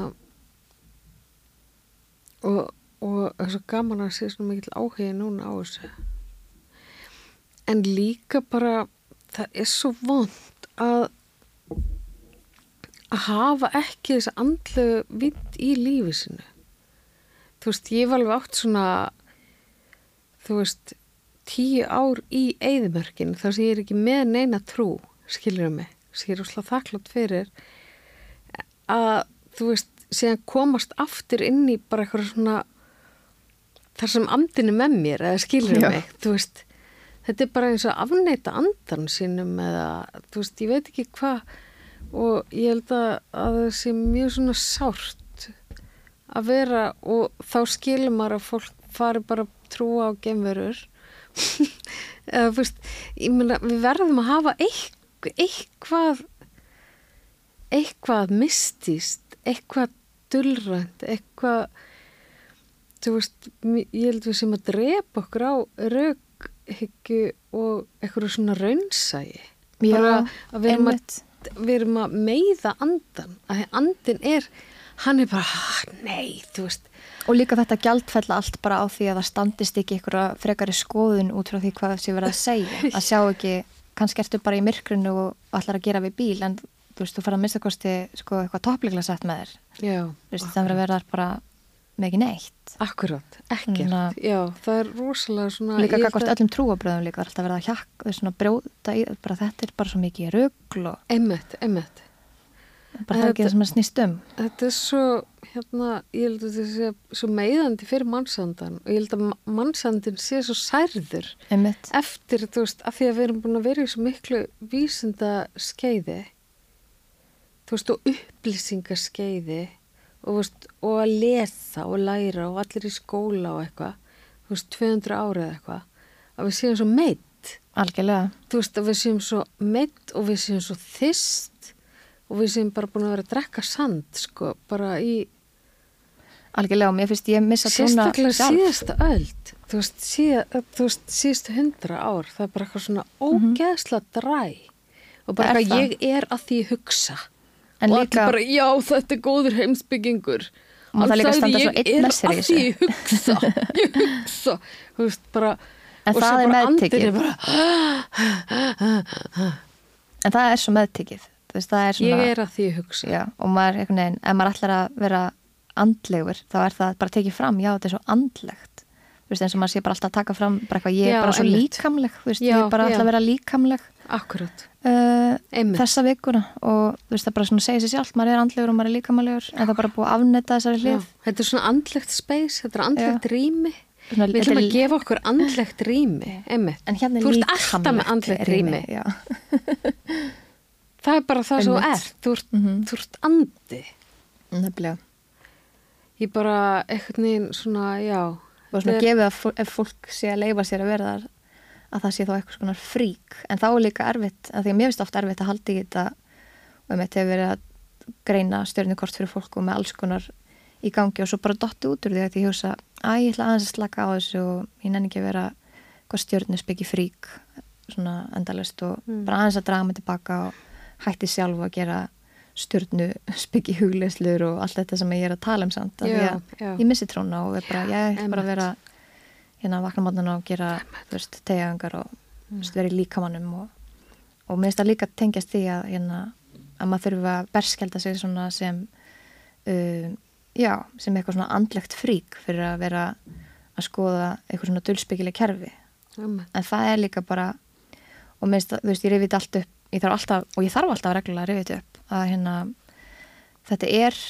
og, og það er svo gaman að sé svona mikil áhugi núna á þessu. En líka bara, það er svo vond að að hafa ekki þess andlu vitt í lífi sinu. Þú veist, ég var alveg átt svona, þú veist, tíu ár í eigðumörkinu þar sem ég er ekki með neina trú, skilur mig, sem ég er úrslega þakklátt fyrir, að, þú veist, síðan komast aftur inn í bara eitthvað svona, þar sem andinu með mér, eða skilur Já. mig, þú veist, þetta er bara eins og afneita andan sínum eða, þú veist, ég veit ekki hvað, og ég held að, að það sé mjög svona sárt að vera og þá skilur maður að fólk fari bara að trúa á gemverur *laughs* eða þú veist ég meina við verðum að hafa eitthvað eitthvað, eitthvað mistist eitthvað dullrænt eitthvað þú veist, ég held við sem að drepa okkur á raukhyggju og eitthvað svona raunsægi bara að við erum að við erum að meiða andan að andin er hann er bara, "Ah, nei, þú veist Og líka þetta gjaldfella allt bara á því að það standist ekki einhverja frekari skoðun út frá því hvað sé verið að segja. *laughs* Að sjá ekki, kannski ertu bara í myrkrinu og ætlar að gera við bíl en þú veist, þú fara að mista kosti sko, eitthvað toppliklega sett með þér. já, Þú veist, það verður að vera bara með ekki neitt. akkurat, ekkert Svona- já, það er rosalega svona Líka að- öllum trúabröðum líka, það er alltaf verið að hjakka, svona brjóta í, bara þetta er bara svo mikið rugl og einmitt, einmitt bara það er ekki það sem er snýst um. þetta er svo, hérna ég held að þetta sé svo meiðandi fyrir mannsandan og ég held að ma- mannsandin sé svo særður Einmitt. eftir, þú veist, af því að við erum búin að vera í svo miklu vísinda skeiði þú veist, og upplýsingaskeiði og, veist, og að lesa og læra og allir í skóla og eitthvað þú veist, 200 ára eða eitthvað að við séum svo meitt Algjörlega. þú veist, að við séum svo meitt og við séum svo þyst og við séum bara búin að vera að drekka sand sko, bara í Algjörlega og mér finnst ég missa trúna sérstaklega síðasta öld þú veist, síða, þú veist, síðustu hundra ár það er bara eitthvað svona ógeðsla dræ og bara eitthvað ég er að því hugsa En og líka- allir bara, já, þetta er góður heimsbyggingur. Og þarf líka standa svo ég einn er með sér í að því ég hugsa *laughs* ég hugsa, þú veist, bara En og svo það er bara meðtekið. er bara, *gasps* En það er svo meðtikið. Þú veist, það er svona... ég er að því ég hugsa. Já, og maður, einhvern veginn, ef maður ætlar að vera andlegur, þá er það bara tekið fram, já, þetta er svo andlegt. Þú veist, eins og maður sé bara alltaf að taka fram, bara eitthvað, ég er bara svo líkamleg, þú veist, ég er bara alltaf að vera líkamleg. Akkurat, uh, þessa vikuna og þú veist, það bara svona segir sér sjálf, maður er andlegur og maður er líkamlegur, en það er bara búið að afnetta þessari já, hlið. þetta er svona andlegt space, þetta er andlegt rými svona, Við ætlum að gefa okkur andlegt rými, en hérna Þú ert alltaf með andlegt rými. já, Það er bara það sem þú ert. Þú ert, Mhm. þú ert andi. nefnilega Ég bara, einhvern veginn svona, já. og svona gefið að ef fólk sé að leifa sér að vera þar að það sé þá eitthvað svona frík. En þá er líka erfitt, að því að mér finnst ofta erfitt að halda í þetta. Og ég hefur verið að greina stjörnukort fyrir fólk og með alls konar í gangi og svo bara dotti út úr því að ég hugsa að ég ætla aðeins að slaka á þessu og ég nenni ekki að vera hvað stjörnuspeki frík svona endalist og Mm. bara aðeins að draga mig tilbaka og hætti sjálf að gera stjörnu speki hugleslur og allt þetta sem ég er að tala um samt af Já, ég missi tróna og er bara, ég er bara að vera hérna vakna mótnan og gera tegjangar og Mm. í líkamannum og, og mér finnst það líka tengjast því að hérna, að maður þurfa að berskjelda sig svona sem uh, já, sem eitthvað svona andlegt frík fyrir að vera að skoða eitthvað svona dulsbyggileg kerfi Einmitt. en það er líka bara og mér finnst það, þú veist, ég rifið allt upp ég alltaf, og ég þarf alltaf reglulega að rifið þetta upp að hérna þetta er,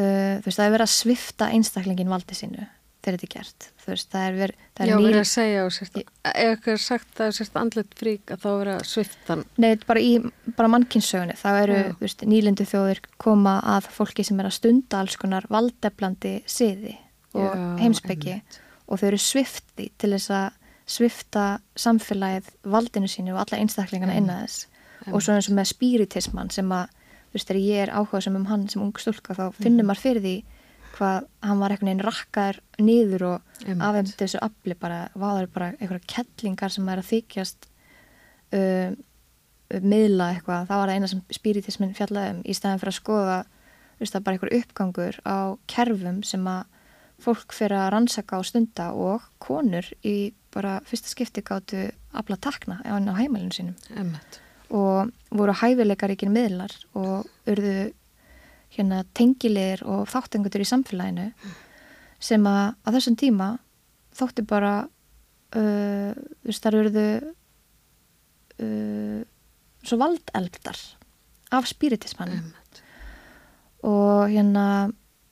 uh, þú veist, það er verið að svifta einstaklingin valdi sínu þegar þetta er gert, veist, það er verið það Já, er verið nýr, að segja og sérst, ef eitthvað er sagt að sérst andlet frík að þá verið að svifta hann. nei, bara í bara mannkynssögunni, þá eru, Já. veist, nýlindu þjóðir koma að fólki sem er að stunda alls konar valdeflandi siði og Já, heimsbyggi einmitt. og þau eru svifti til þess að svifta samfélagið valdinu sínu og alla einstaklingana inn að þess og svo eins og með spiritisman sem að þú veist, þegar ég er áhuga sem um hann sem ung stúlka þá finnur maður fyrir því hvað hann var einhvern veginn rakkaður niður og afhemdi þessu afli bara, váður bara einhverja kettlingar sem er að þykjast uh, miðla eitthvað, það var það eina sem spiritismin fjallaði um í staðin fyrir að skoða veist, bara einhver uppgangur á kerfum sem að fólk fyrir að rannsaka og stunda og konur í bara fyrsta skipti gáttu afla takna á á heimælinu sínum. Einmitt. og voru hæfileikaríkin miðlar og urðu hérna tengilegir og þáttengutur í samfélaginu sem að á þessum tíma þótti bara uh, þú veist þar urðu uh, svo valdeldar af spiritismannum Einmitt. og hérna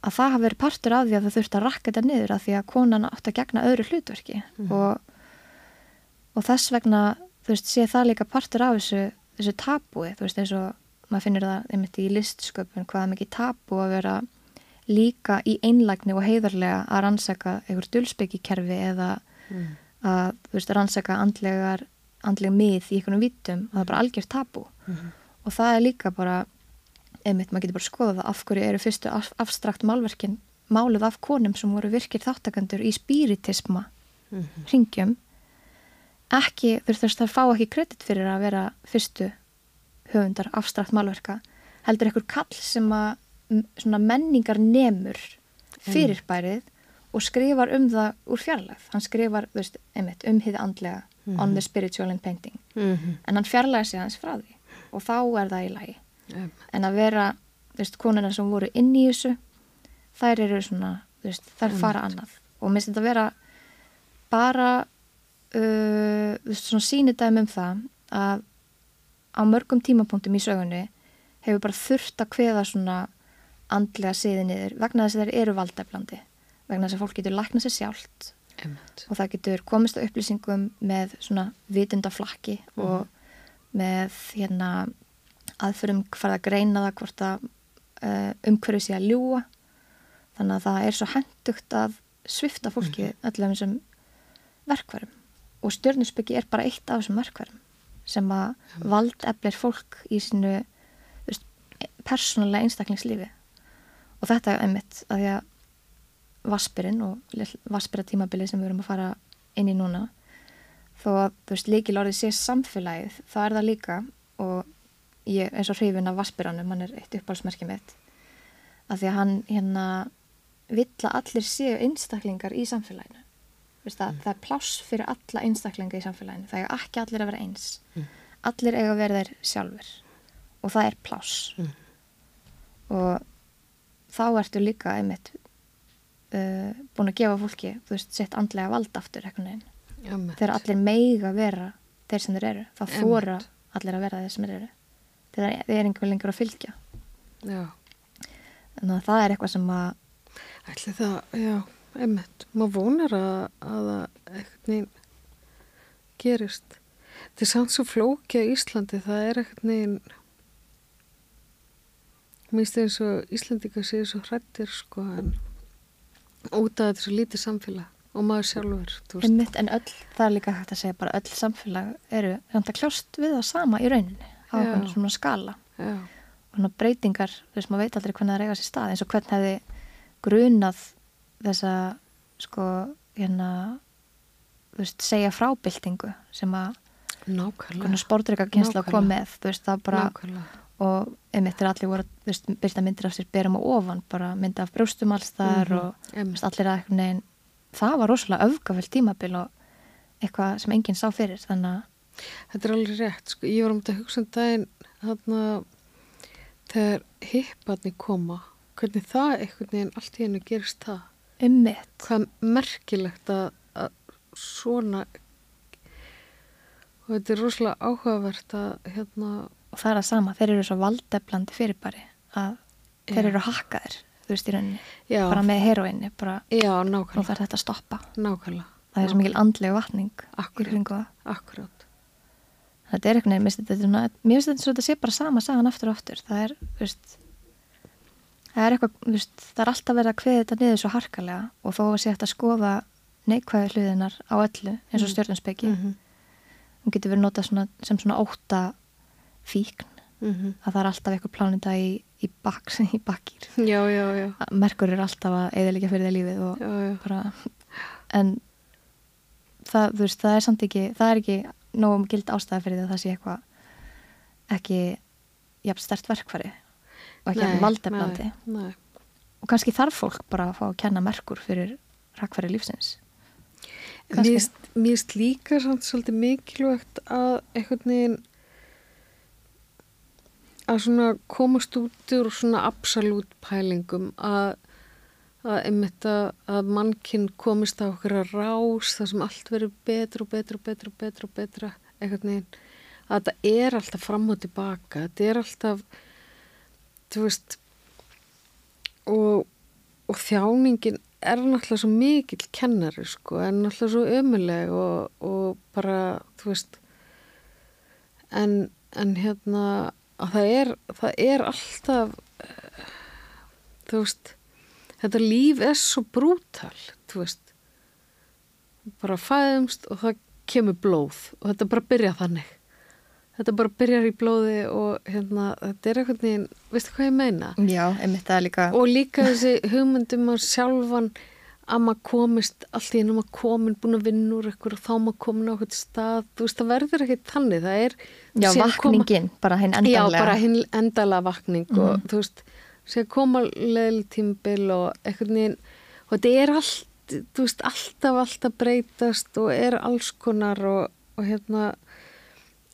að það hafi verið partur af því að það þurfti að rakka þetta niður af því að konan átti að gegna öðru hlutverki. Og, og þess vegna þú veist, sé það líka partur af þessu, þessu tabúi, þú veist, eins og maður finnir það einmitt í listsköpun hvaða mikið tabú að vera líka í einlægni og heiðarlega að rannsaka einhver dulsbyggikerfi eða Mm. að veist, rannsaka andlegar andleg mið í einhvernum vítum og það er bara algjört tabú Mhm. og það er líka bara einmitt, maður getur bara skoðað af hverju eru fyrstu af, afstrakt málverkin máluð af konum sem voru virkir þáttakandur í spiritisma Mhm. ringjum ekki, þú veist það fá ekki kredit fyrir að vera fyrstu höfundar afstrakt málverka heldur einhver kall sem að menningar nemur fyrirbærið og skrifar um það úr fjarlægð. Hann skrifar, veist, einmitt, um hið andlega on the spiritual in painting. Mhm. en hann fjarlægir sig hans frá því og þá er það í lagi. Einmitt. en að vera, þú veist, konuna sem voru inn í þessu þær eru svona, þú veist, þær fara annað. Og minnst þetta vera bara uh, þú veist, svona sýnidæmi um það að á mörgum tímapunktum í sögunni hefur bara þurft að kveða svona andlega siði niður vegna þess að þeir eru valdæflandi vegna þess að fólk getur lækna sér sjálft. Einmitt. og það getur komist á upplýsingum með svona vitundaflakki og með hérna aðförum hvað að greina það hvort að uh, umhverju sé að ljúa þannig að það er svo hendugt að svifta fólki öllum þessum verkvarum og stjörnusbyggi er bara eitt af þessum verkvarum sem að valdeflir fólk í sínu veist, persónulega einstaklingslífi og þetta er einmitt að því að vaspirinn og vaspira tímabili sem við erum að fara inn í núna þó að þú veist líkil orðið sé samfélagið þá er það líka og ég eins og hrifin af vaspiranum hann er eitt uppálsmerki mitt að því að hann hérna vill að allir séu einstaklingar í samfélaginu Að, það er pláss fyrir alla einstaklinga í samfélaginu. Það er ekki allir að vera eins. Allir eiga að vera þeir sjálfur og það er pláss. Og þá ertu líka einmitt uh, búin að gefa fólki þú veist, sitt andlega vald aftur þegar allir meiga vera þeir sem þeir eru, þá þóra allir að vera þeir sem þeir eru. Þegar þeir er einhver lengur að fylgja. Já. þannig að það er eitthvað sem að Ætli það, já. Einmitt, maður vonar að, að það eitthvað gerist þetta er samt svo flóki á Íslandi það er eitthvað minnst eins og Íslandika séu svo hrættir sko en út af svo lítið samfélag og maður sjálfur. Einmitt, en öll, það er líka hægt að segja bara öll samfélag eru samt að kljást við það sama í rauninni á Já. svona skala Já, og svona breytingar, þú veist, maður veit aldrei hvernig það eiga sér stað, eins og hvernig hefði grunað þessa sko, hérna þú veist, segja frábyltingu sem að spórdreika kynsla kom með, þú veist, það bara nákvæmlega og einmitt er allir voru að þú veist, byrta myndir af sér berum og ofan bara mynda af brjóstum alls þar Mhm, og þú einmitt. veist, allir að eitthvað neginn það var rosalega öfgafell tímabil og eitthvað sem enginn sá fyrir þannig að Þetta er alveg rétt, sko. Ég var um þetta að hugsa um daginn þarna þegar hipparnir koma, hvernig það einhvern veginn allt í hennu gerist það. Ummitt Hvað merkilegt að, að svona og þetta er rosalega áhugavert að hérna, og það er að sama, þeir eru svo valdeflandi fyrirbæri að þeir Já. eru hakkaðir þú veist í rauninni, já, bara með heroinni bara, já, nú nákvæmlega, þarf þetta að stoppa. Nákvæmlega, það er svo mikil andlega vatning það. Akkurát. þetta er eitthvað, svona mér finnst þetta að þetta sé bara sama sagan aftur og aftur. Það er, þú veist það er eitthvað, þú veist, það er alltaf verið að kveða þetta niður svo harkalega og þó að sé hægt að skoða neikvæði hluðinar á öllu eins og Mm. stjórnumspeki Mm -hmm. hún getur verið notað svona, sem svona óta fíkn, Mm að það er alltaf eitthvað plánunda í, í, baks, *laughs* í bakkýr Já, já, já, merkur er alltaf að eðalega fyrir það lífið og bara en það, þú veist, það er samt ekki það er ekki nógum gild ástæða fyrir því að það sé eitthvað ekki jafn stert verkfæri og ekki jafn valdeflandi og kannski þarf fólk bara að fá að kenna merkur fyrir rakfæri lífsins. Mér finnst líka samt svolítið mikilvægt að einhvern veginn að svona komast út úr svona absolút pælingum að, að einmitt að, að mannkinn komist á okkur að rás það sem allt verður betra og betra og betra og betra og betra einhvern veginn. Að þetta er alltaf fram og tilbaka þetta er alltaf þú veist og, og þjáningin er náttúrulega svo mikill kennari sko, en náttúrulega svo ömuleg og, og bara, þú veist en, en hérna að það er, það er alltaf eh, þú veist þetta líf er svo brútal þú veist. Bara fæðumst og það kemur blóð og þetta bara byrja þannig þetta bara byrjar í blóði og hérna, þetta er eitthvað neginn, veistu hvað ég meina? Já, einmitt það líka og líka þessi hugmyndum að sjálfan að maður komist allt í ennum að komin búin að vinna úr eitthvað og þá maður komin á eitthvað stað þú veist það verður ekkert þannig það er Já, vakningin, bara hinn endanlega já bara hinn endalega vakning og Mhm. þú veist sér koma leðli tímbil og eitthvað neginn og þetta er allt þú veist alltaf alltaf breytast og er alls konar og, og hérna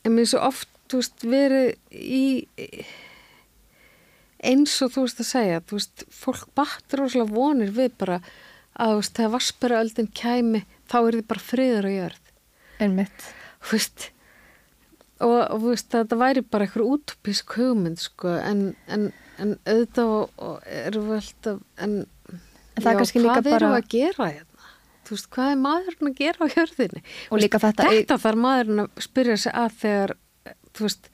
en mér er svo oft þú veist verið í eins og þú veist að segja þú veist, fólk battur rosalega vonir við bara að þú veist, þegar vasperaöldin kæmi þá er þið bara friður og jörð einmitt þú veist og, og þú veist, þetta væri bara eitthvað útopísk hugmynd sko, en, en, en auðvitað og, og erum við alltaf en, En líka hvað erum bara- við að gera hérna? Þú veist, hvað er maðurinn að gera á jörðinni? Og líka þetta- Þetta þarf maðurinn að spyrja sig að þegar, þú veist,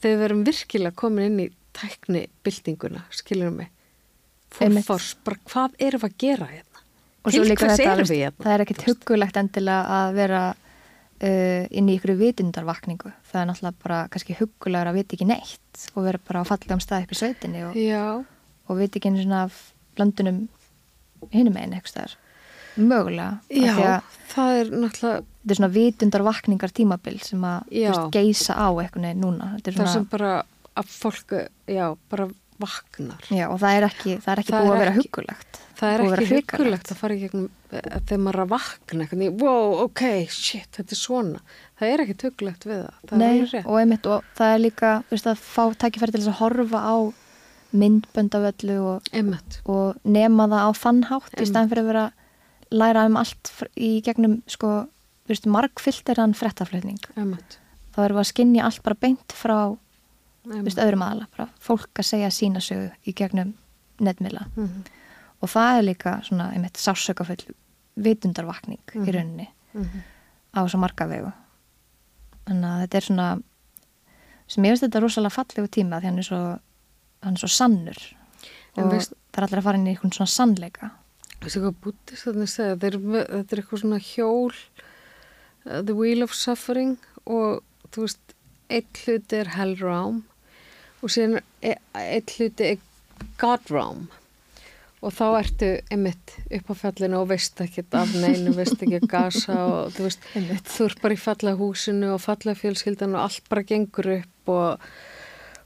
þegar við erum virkilega komin inn í tækni byltinguna, skilurum mig. Fórfors, bara hvað erum við að gera hérna? og svo líka þetta, við hérna? það er ekkit huggulegt endilega að vera uh, inn í ykkur vitundarvakningu það er náttúrulega bara kannski huggulegur að vita ekki neitt og vera bara á fallegum stað í sveitinni og, og vita ekki einu svona af blöndunum hinum einn eitthvað mögulega já, að það er náttúrulega þetta er svona vitundarvakningar tímabil sem að veist, geisa á eitthvað núna er það svona, sem bara að fólk, já, bara vaknar. já, og það er ekki, það er ekki Það búið er að vera huggulegt Það er ekki huggulegt að fara í gegnum eh, þegar maður er að vakna eitthvað, wow, ok, shit, þetta er svona. Það er ekki huggulegt við það. Það Nei, og einmitt og það er líka veist, að fá tækifæri til að horfa á myndbönd af öllu og, og nema það á þann hátt í stæðan fyrir að vera læra um allt í gegnum sko, margfilteran frettaflutning þá erum við að skinja allt bara beint frá veist, öðrum aðala, fólk að segja sína sögu í gegnum netmila Mhm. og það er líka svona einmitt sásökafull vitundarvakning Mhm. í rauninni á svo marga vegu. Þannig að þetta er svona sem ég veist þetta rosalega fallegu tíma því hann er svo, hann er svo sannur. En og veist- það er allir að fara inn í einhvern svona sannleika Veistu hvað bútist þannig að segja? Með- þetta er eitthvað svona hjól, uh, the wheel of suffering og þú veist, eitt hluti er hell realm og síðan er eitt hluti er god realm og þá ertu einmitt upp á fjallinu og veist ekki af neinu, *laughs* veist ekki að gasa og þú veist, þú ert bara í falla húsinu og falla fjölskyldan og allt bara gengur upp og,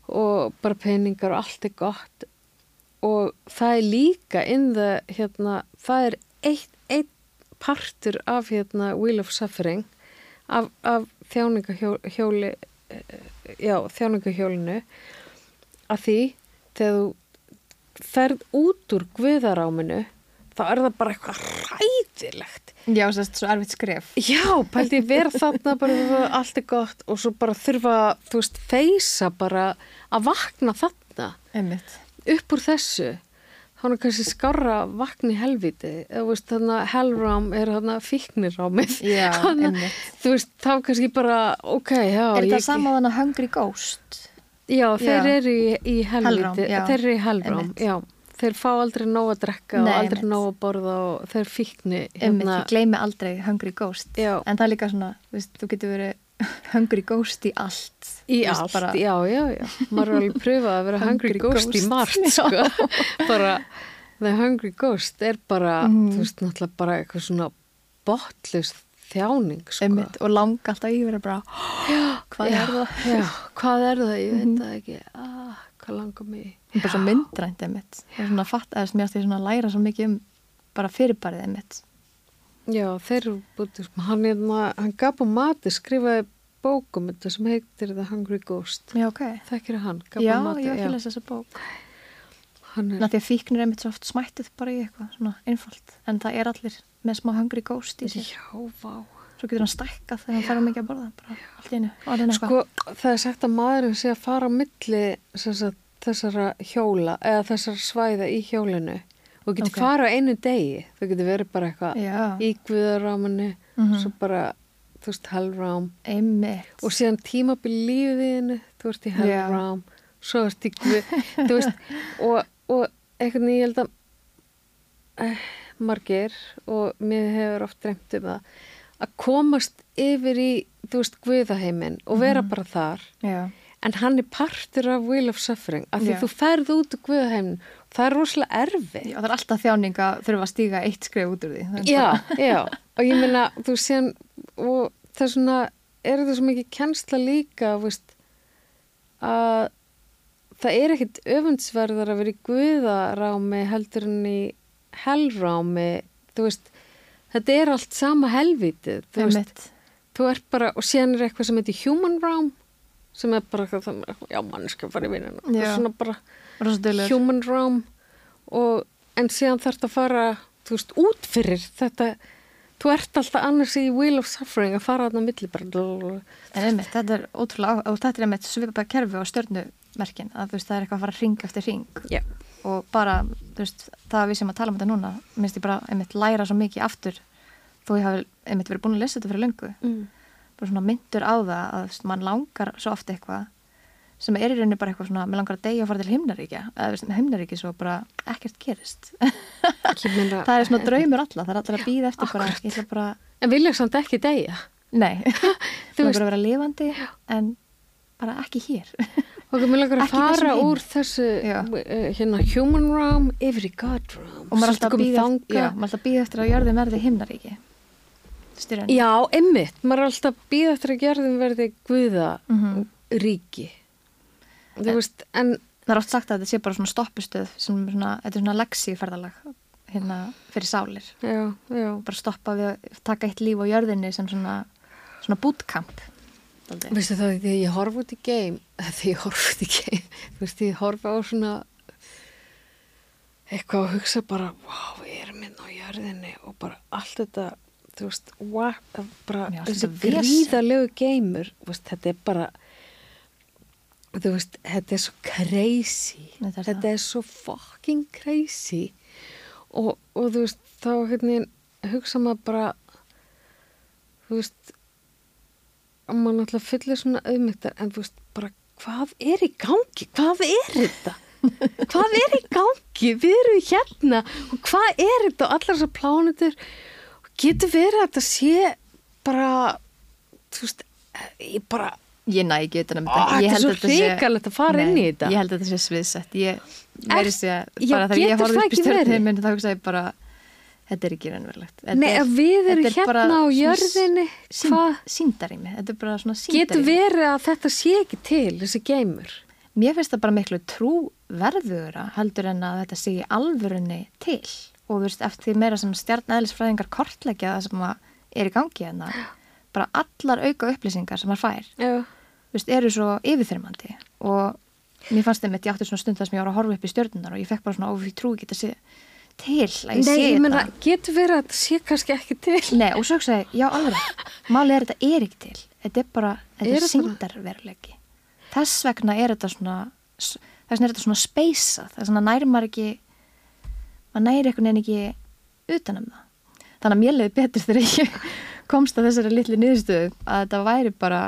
og bara peningar og allt er gott og það er líka in the, hérna, það er eitt, eitt partur af hérna Wheel of Suffering af, af þjáningahjóli já, þjáningahjólinu að því þegar þú ferð út úr guðaráminu þá er það bara eitthvað ræðilegt Já, sérst, svo erfitt skref. Já, pældi ég vera þarna bara allt er gott og svo bara þurfa, þú veist, feysa bara að vakna þarna. Einmitt upp úr þessu þá er kannski skarra vakna í helviti veist, þannig að hellrám er þannig að fíknirámið Já, *laughs* Þannig að, þú veist, þá kannski bara ok, já Er ég- þetta sama á þannig Hungry Ghost? Já, þeir Já. eru í, í helviti Hellrám, já. þeir eru í já þeir fá aldrei nóg að drekka Nei, og aldrei einmitt. nóg að borða og þeir fíkni Einmitt, ég gleymi aldrei Hungry Ghost. En það er líka svona, þú veist, þú getur verið Hungry Ghost í allt Í Þú veist, allt, bara- já, já, já. Maður er alveg pröfað að vera Hungry, Hungry Ghost, í Ghost. margt, *laughs* sko. bara, The Hungry Ghost er bara, Mhm. þú veist, náttúrulega bara eitthvað svona botlust þjáning, sko. Einmitt, og langa alltaf í verið bara *gasps* Hvað já, er það? Já, hvað er það? Ég veit það ekki. Ah, hvað langar mig? í? bara svo myndrænt einmitt svona fatt að mér svona að læra svo mikið um bara fyrirbærið einmitt Já, þeir eru sko, hann, er, hann gaf á mati, skrifaði bókum þetta sem heitir The Hungry Ghost. Já, ok. Þekkir hann, gaf Já, mati, ég var ekki að lesa þessa bók. Hann er, að fíknir er einmitt svo oft smættið bara í eitthvað svona einfalt, en það er allir með smá hungry ghost í sér. Já, vá. svo getur hann stækkað þegar hann fær mikið að borða bara allt í einu, Sko, það er sagt að maðurinn sé að fara á milli sagt, þessara hjóla eða þessara svæða í hjólinu og getur Ok. fara á einu degi þau getur verið bara eitthvað Já. í guðarámanu Mhm. svo bara, þú veist, hellrám einmitt og síðan tímabil lífiðinu þú ert í Já. hellrám svo ert í guð þú veist, og, og einhvern veginn ég held að eh, margir og mér hefur oft dreymt um það að komast yfir í þú veist, guðaheimin og vera Mhm. bara þar Já, en hann er partur af Wheel of Suffering af því Já. þú ferð út úr guðaheimin það er rosalega erfið Já, það er alltaf þjáning að þurfa að stíga eitt skref út úr því. Er já, já, *laughs* og ég meina þú séðan, og það er svona er þetta svo mikið kennsla líka veist, að það er ekkit öfundsverðar að vera í guðarámi heldur en í hellrámi þú veist, þetta er allt sama helvítið, þú veist. Þú ert bara, og síðan er eitthvað sem heitir human realm sem er bara eitthvað þannig, já, mannskja fara í vinnina og svona bara Rosa duglegur. human realm. Og, en síðan þarf þetta að fara þú veist, út fyrir þetta þú ert alltaf annars í wheel of suffering að fara þarna á milli bara einmitt, þetta er ótrúlega og þetta er einmitt svipað kerfi á stjörnumerkin að þú veist, það er eitthvað að fara ring eftir ring já, og bara, þú veist, það að við sem að tala um þetta núna minnst ég bara einmitt læra svo mikið aftur þó ég hafi einmitt verið búin að lesa þetta fyrir löngu. Mm. Bara svona myndur á það að þú mann langar svo oft eitthvað sem er í rauninni bara eitthvað svona, mér langar að deyja og fara til himnaríkja. Eða þú himnaríki svo bara ekkert gerist. Það er svona draumur alla, það er allir að býða eftir bara, ég ætla bara, en vilja samt ekki deyja? Nei. *laughs* Þú þú veist- veist að vera lifandi en bara ekki hér. *laughs* Og mér langar að fara úr þessu uh, hérna human realm yfir í god realm. Og maður er alltaf að býða er að eftir að jörðin verði himnaríki styrjan Já, einmitt, maður er alltaf að býða eftir að gerðum verði guða Mhm. ríki. Þú veist, en það er oft sagt að þetta sé bara svona stoppistöð sem er svona, þetta er svona leksíferðalag hérna fyrir sálir. Já, já, bara stoppa við að taka eitt líf á jörðinni sem svona, svona bootcamp. Það því að ég horf út í game því ég horf út í game *laughs* þú veist, ég horf á svona eitthvað að hugsa bara wow, við erum inn á jörðinni. Og bara allt þetta þú veist, wow, bara Já, þessi geimur veist, þetta er bara þú veist, þetta er svo crazy. Þetta er þetta er svo fucking crazy. Og, og þú veist, þá hérna hugsa maður bara þú veist að maður náttúrulega fyllir svona auðmygtar en þú veist, bara hvað er í gangi? Hvað er þetta? Hvað er í gangi, við erum hérna. Og hvað er þetta? Og allar þessar plánutur getur verið að þetta sé bara þú veist, ég bara Ég næ ekki utan um þetta. þetta er svo hrikalegt að fara inn í þetta. Ég held að þetta sé sviðsett. Ég verið sé að já, bara þegar ég horfði upp í stjórnheiminn þá hugsaði ég bara, þetta er ekki raunverulegt. Þetta Nei, er- að við erum er hérna á jörðinni, hvað? Sýndarými, þetta er bara svona sýndarými. getur verið að þetta sé ekki til þessi geimur Mér finnst það bara miklu trúverðugra heldur en að þetta sé alvörunni til og þú veist, eftir því meira sem stjarnæðlisfræðingar kortleggja það sem er í gangi hérna, bara allar auka upplýsingar sem maður fær, já, þú veist, eru svo yfirþyrmandi. Og mér fannst þeim að ég átti svona stund þar sem ég var að horfa upp í stjörnunar og ég fekk bara svona, ó, ég trú ekki að sé til að ég Nei, sé ég meina, þetta. getur verið að þetta sé kannski ekki til? Nei, og svo hugsaði, ég, já, alveg, málið er þetta er ekki til, þetta er bara, þetta Er er þetta síndarveruleiki. Þess vegna er þetta svona, þess vegna er þetta svona speysað, þess vegna næri maður ekki, maður næri einhvern veginn ekki utanum það. Þannig að mér leiði betur þegar ég *laughs* komst að þessari litlu niðurstöðu að þetta væri bara,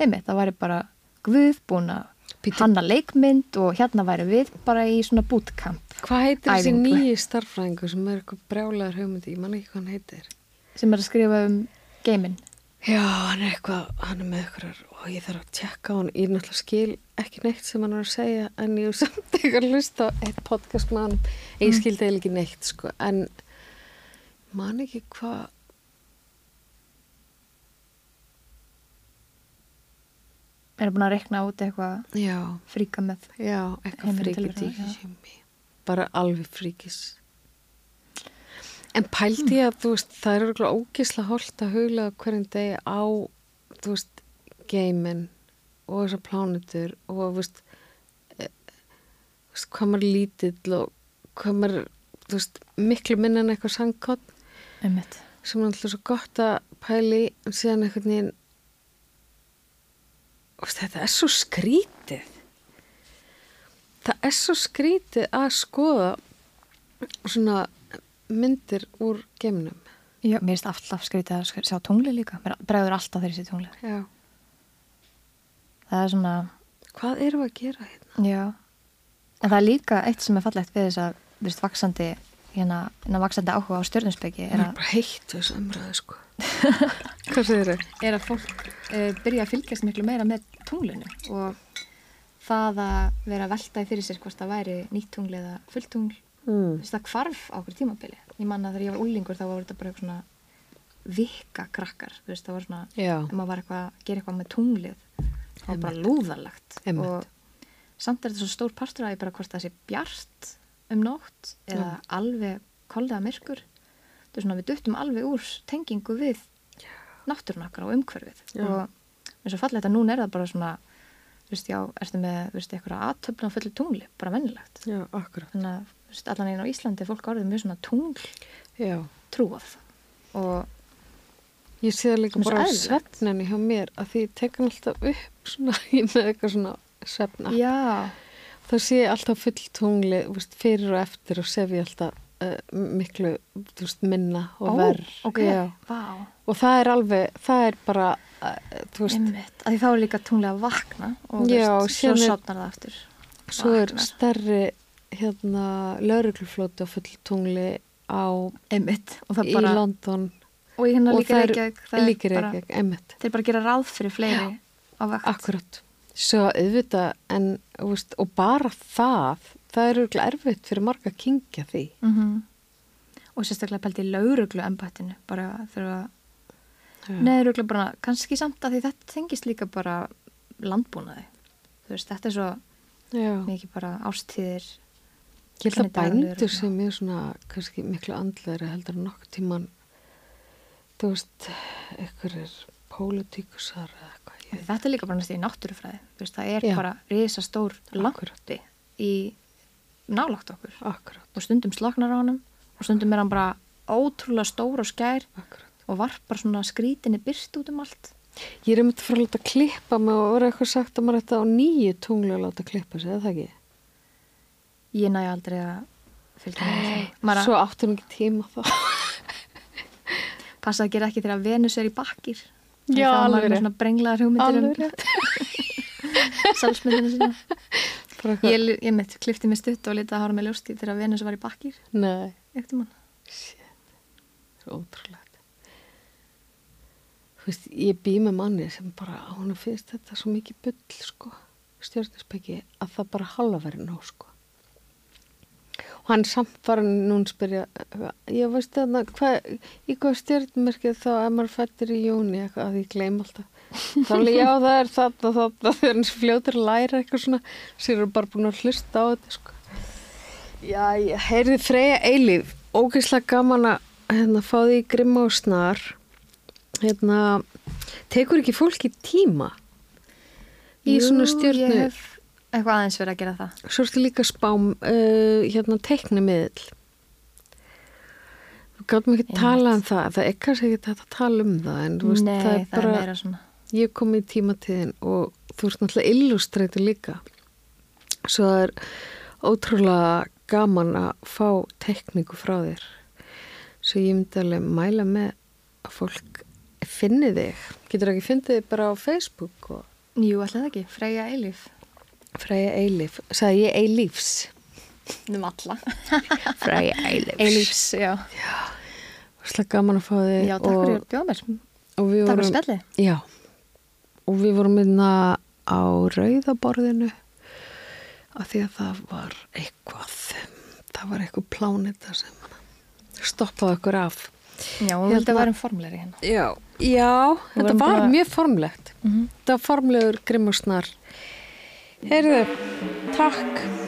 einmitt, það væri bara guð búin að Bíddu. hanna leikmynd og hérna væri við bara í svona bootcamp Hvað heitir þessi nýji starffræðingur sem er eitthvað brjálegar hugmyndi, ég man ekki hvað hann heitir sem er að skrifa um geiminn. Já, hann er eitthvað, hann er með eitthvað og ég þarf að tjekka hann, ég náttúrulega skil ekki neitt sem hann er að segja en ég hef samt *laughs* ekki að hlusta á eitt podcast með hann, ég skildi eiginlega ekki neitt sko, en man ekki hvað Er búin að rekna út eitthvað fríka með. já, eitthvað mig. Bara alveg fríkis. En pældi ég að, þú veist, það er okkur ógisla holt að hugla hverjum degi á, þú veist, geimin og þessar plánutur og, þú veist, e, þú veist, hvað maður lítill og hvað maður, þú veist, miklu minna en eitthvað sangkott Einmitt. sem er alltaf svo gott að pæli en síðan einhvern veginn og þetta er svo skrítið það er svo skrítið að skoða svona myndir úr geimnum Já, mér finnst alltaf skrítið að sjá tungli líka. Mér bregður alltaf þegar ég sé tungli. já. Það er svona, hvað við að gera hérna? já. En það er líka eitt sem er fallegt við þess að, þú veist, vaksandi, hérna, hérna vaksandi áhuga á það er er að, bara heitt þessu umræðu sko *laughs* hvað segir þau? er að fólk uh, byrja að fylgjast miklu meira með tunglinu og það að vera að velta í fyrir sér hvort það væri nýtt tungli eða fullt tungl, þú Mm. veist, það hvarf á okkur tímabili. Ég manna þegar ég var úlingur þá var þetta bara eitthvað svona vika krakkar, þú veist, það var svona já, ef maður var eitthvað að gera eitthvað með tunglið það var bara lúðalagt og samt er þetta svo stór partur að ég bara hvort það sé bjart um nótt eða alveg kollega myrkur. Þetta er svona við duttum alveg úr tengingu við náttúrun okkar og umhverfið. Já. og eins og fallegt að núna er það bara svona þú veist, já, ertu með, þú veist, eitthvað aðtöfla á fullu tungli, bara vennilegt já, akkurat. Þannig að, þú veist, allan einn á Íslandi er fólk orðið mjög svona tungl já, trúað og ég sé það líka er bara á svefninu hjá mér að því ég tek hann alltaf upp svona, *laughs* ég með eitthvað svona svefna. Já, þá sé ég alltaf full tungli veist, fyrir og eftir og sef ég alltaf uh, miklu veist, minna og ó, verð ok, Já. vá. Og það er alveg, það er bara veist, Einmitt, að því þá er líka tunglega að vakna og Já, veist, svo er- sopnar það aftur. svo er vaknar. stærri hérna laurugluflóti á full tungli á það í London og hérna og það er- er bara, Reykjavík, einmitt þeir bara gera ráð fyrir fleiri á vakt. Akkurat. Svo auðvitað en, veist, og bara það, það er auðvitað erfitt fyrir marga að kingja því. Mm Og sérstaklega pælt í lauruglu embættinu, bara þurfa, Já. neður lauruglu bara, kannski samt að því þetta tengist líka bara landbúnaði. Þú veist, þetta er svo Já. mikið bara ástíðir. Ég held að bændur sem er svona, kannski miklu andlegri heldur en nokkuð tíman, þú veist, ykkur er pólitíkusar eða eitthvað. Ég, Þetta er líka bara næst í náttúrufræði. Veist, það er Já. bara risastór lampi í nálagt okkur. akkurat, og stundum sloknar á honum og stundum er hann bara ótrúlega stór og skær akkurat. og varpar svona skrítinni byrst út um allt Ég er um þetta fyrir að láta klippa mig og voru eitthvað sagt að maður ætti á nýju tunglu að láta klippa sig, eða það ekki? Ég næ aldrei að fylgja með. Maður Svo áttum ekki tíma þá. *laughs* passa að gera ekki þegar Venus er í bakkir. Já, alveg rétt. svona brenglaðar hugmyndir Alveg um rétt. *laughs* *laughs* salsmyndinu sína. Ég, ég mitt klifti mig stutt og lítið að hára með ljósti þegar Venus var í bakkir. Nei, Ekkert um hann. það er ótrúlegt. Þú veist, ég bý með manni sem bara, hún finnst þetta svo mikið bull, sko, stjórnarspeki, að það bara halva verið nóg, sko. Og hann samt var núna spyrja, ég veist þarna, hvað, í hvað stjórnmerkið þá að maður fættir í júni, eitthvað að ég gleym alltaf. Þá alveg, já, það er þarna, þarna, þegar hans fljótur að læra eitthvað svona, sér eru bara búin að hlusta á þetta, sko. Já, ég heyrði Freyja Eilíf, ógeðslega gaman að hérna, fá því grimma og snar. Hérna, tekur ekki fólki tíma í svona stjörnu? Eitthvað aðeins verið að gera það. Svo ertu líka spám, uh, hérna, teiknimiðl. Við gátum ekki Einmitt. tala um það, það er kannski ekki að tala um það, en þú veist, Nei, það er bara, meira svona. ég kom í tímatíðin og þú ert náttúrulega illustræti líka. Svo það er ótrúlega gaman að fá tekníku frá þér. Svo ég myndi alveg mæla með að fólk finni þig. Getur ekki fyndið þig bara á Facebook og Jú, alltaf ekki. Freyja Eilif. Freyja Eilif. Sagði ég Eilífs? Um alla. *laughs* Freyja Eilífs. Eilifs, já. Slega gaman að fá þig. Já, takk fyrir að bjóða mér. Og við Takk fyrir vorum, spjallið. já. Og við vorum minna á rauðaborðinu af því að það var eitthvað, það var eitthvað plánita sem stoppaði okkur af. Já, og Hérna- að vera um formleiri hérna. Já, já, þetta var mjög formlegt. Mhm. Þetta var formlegur grimmursnar. Heyrðu, takk.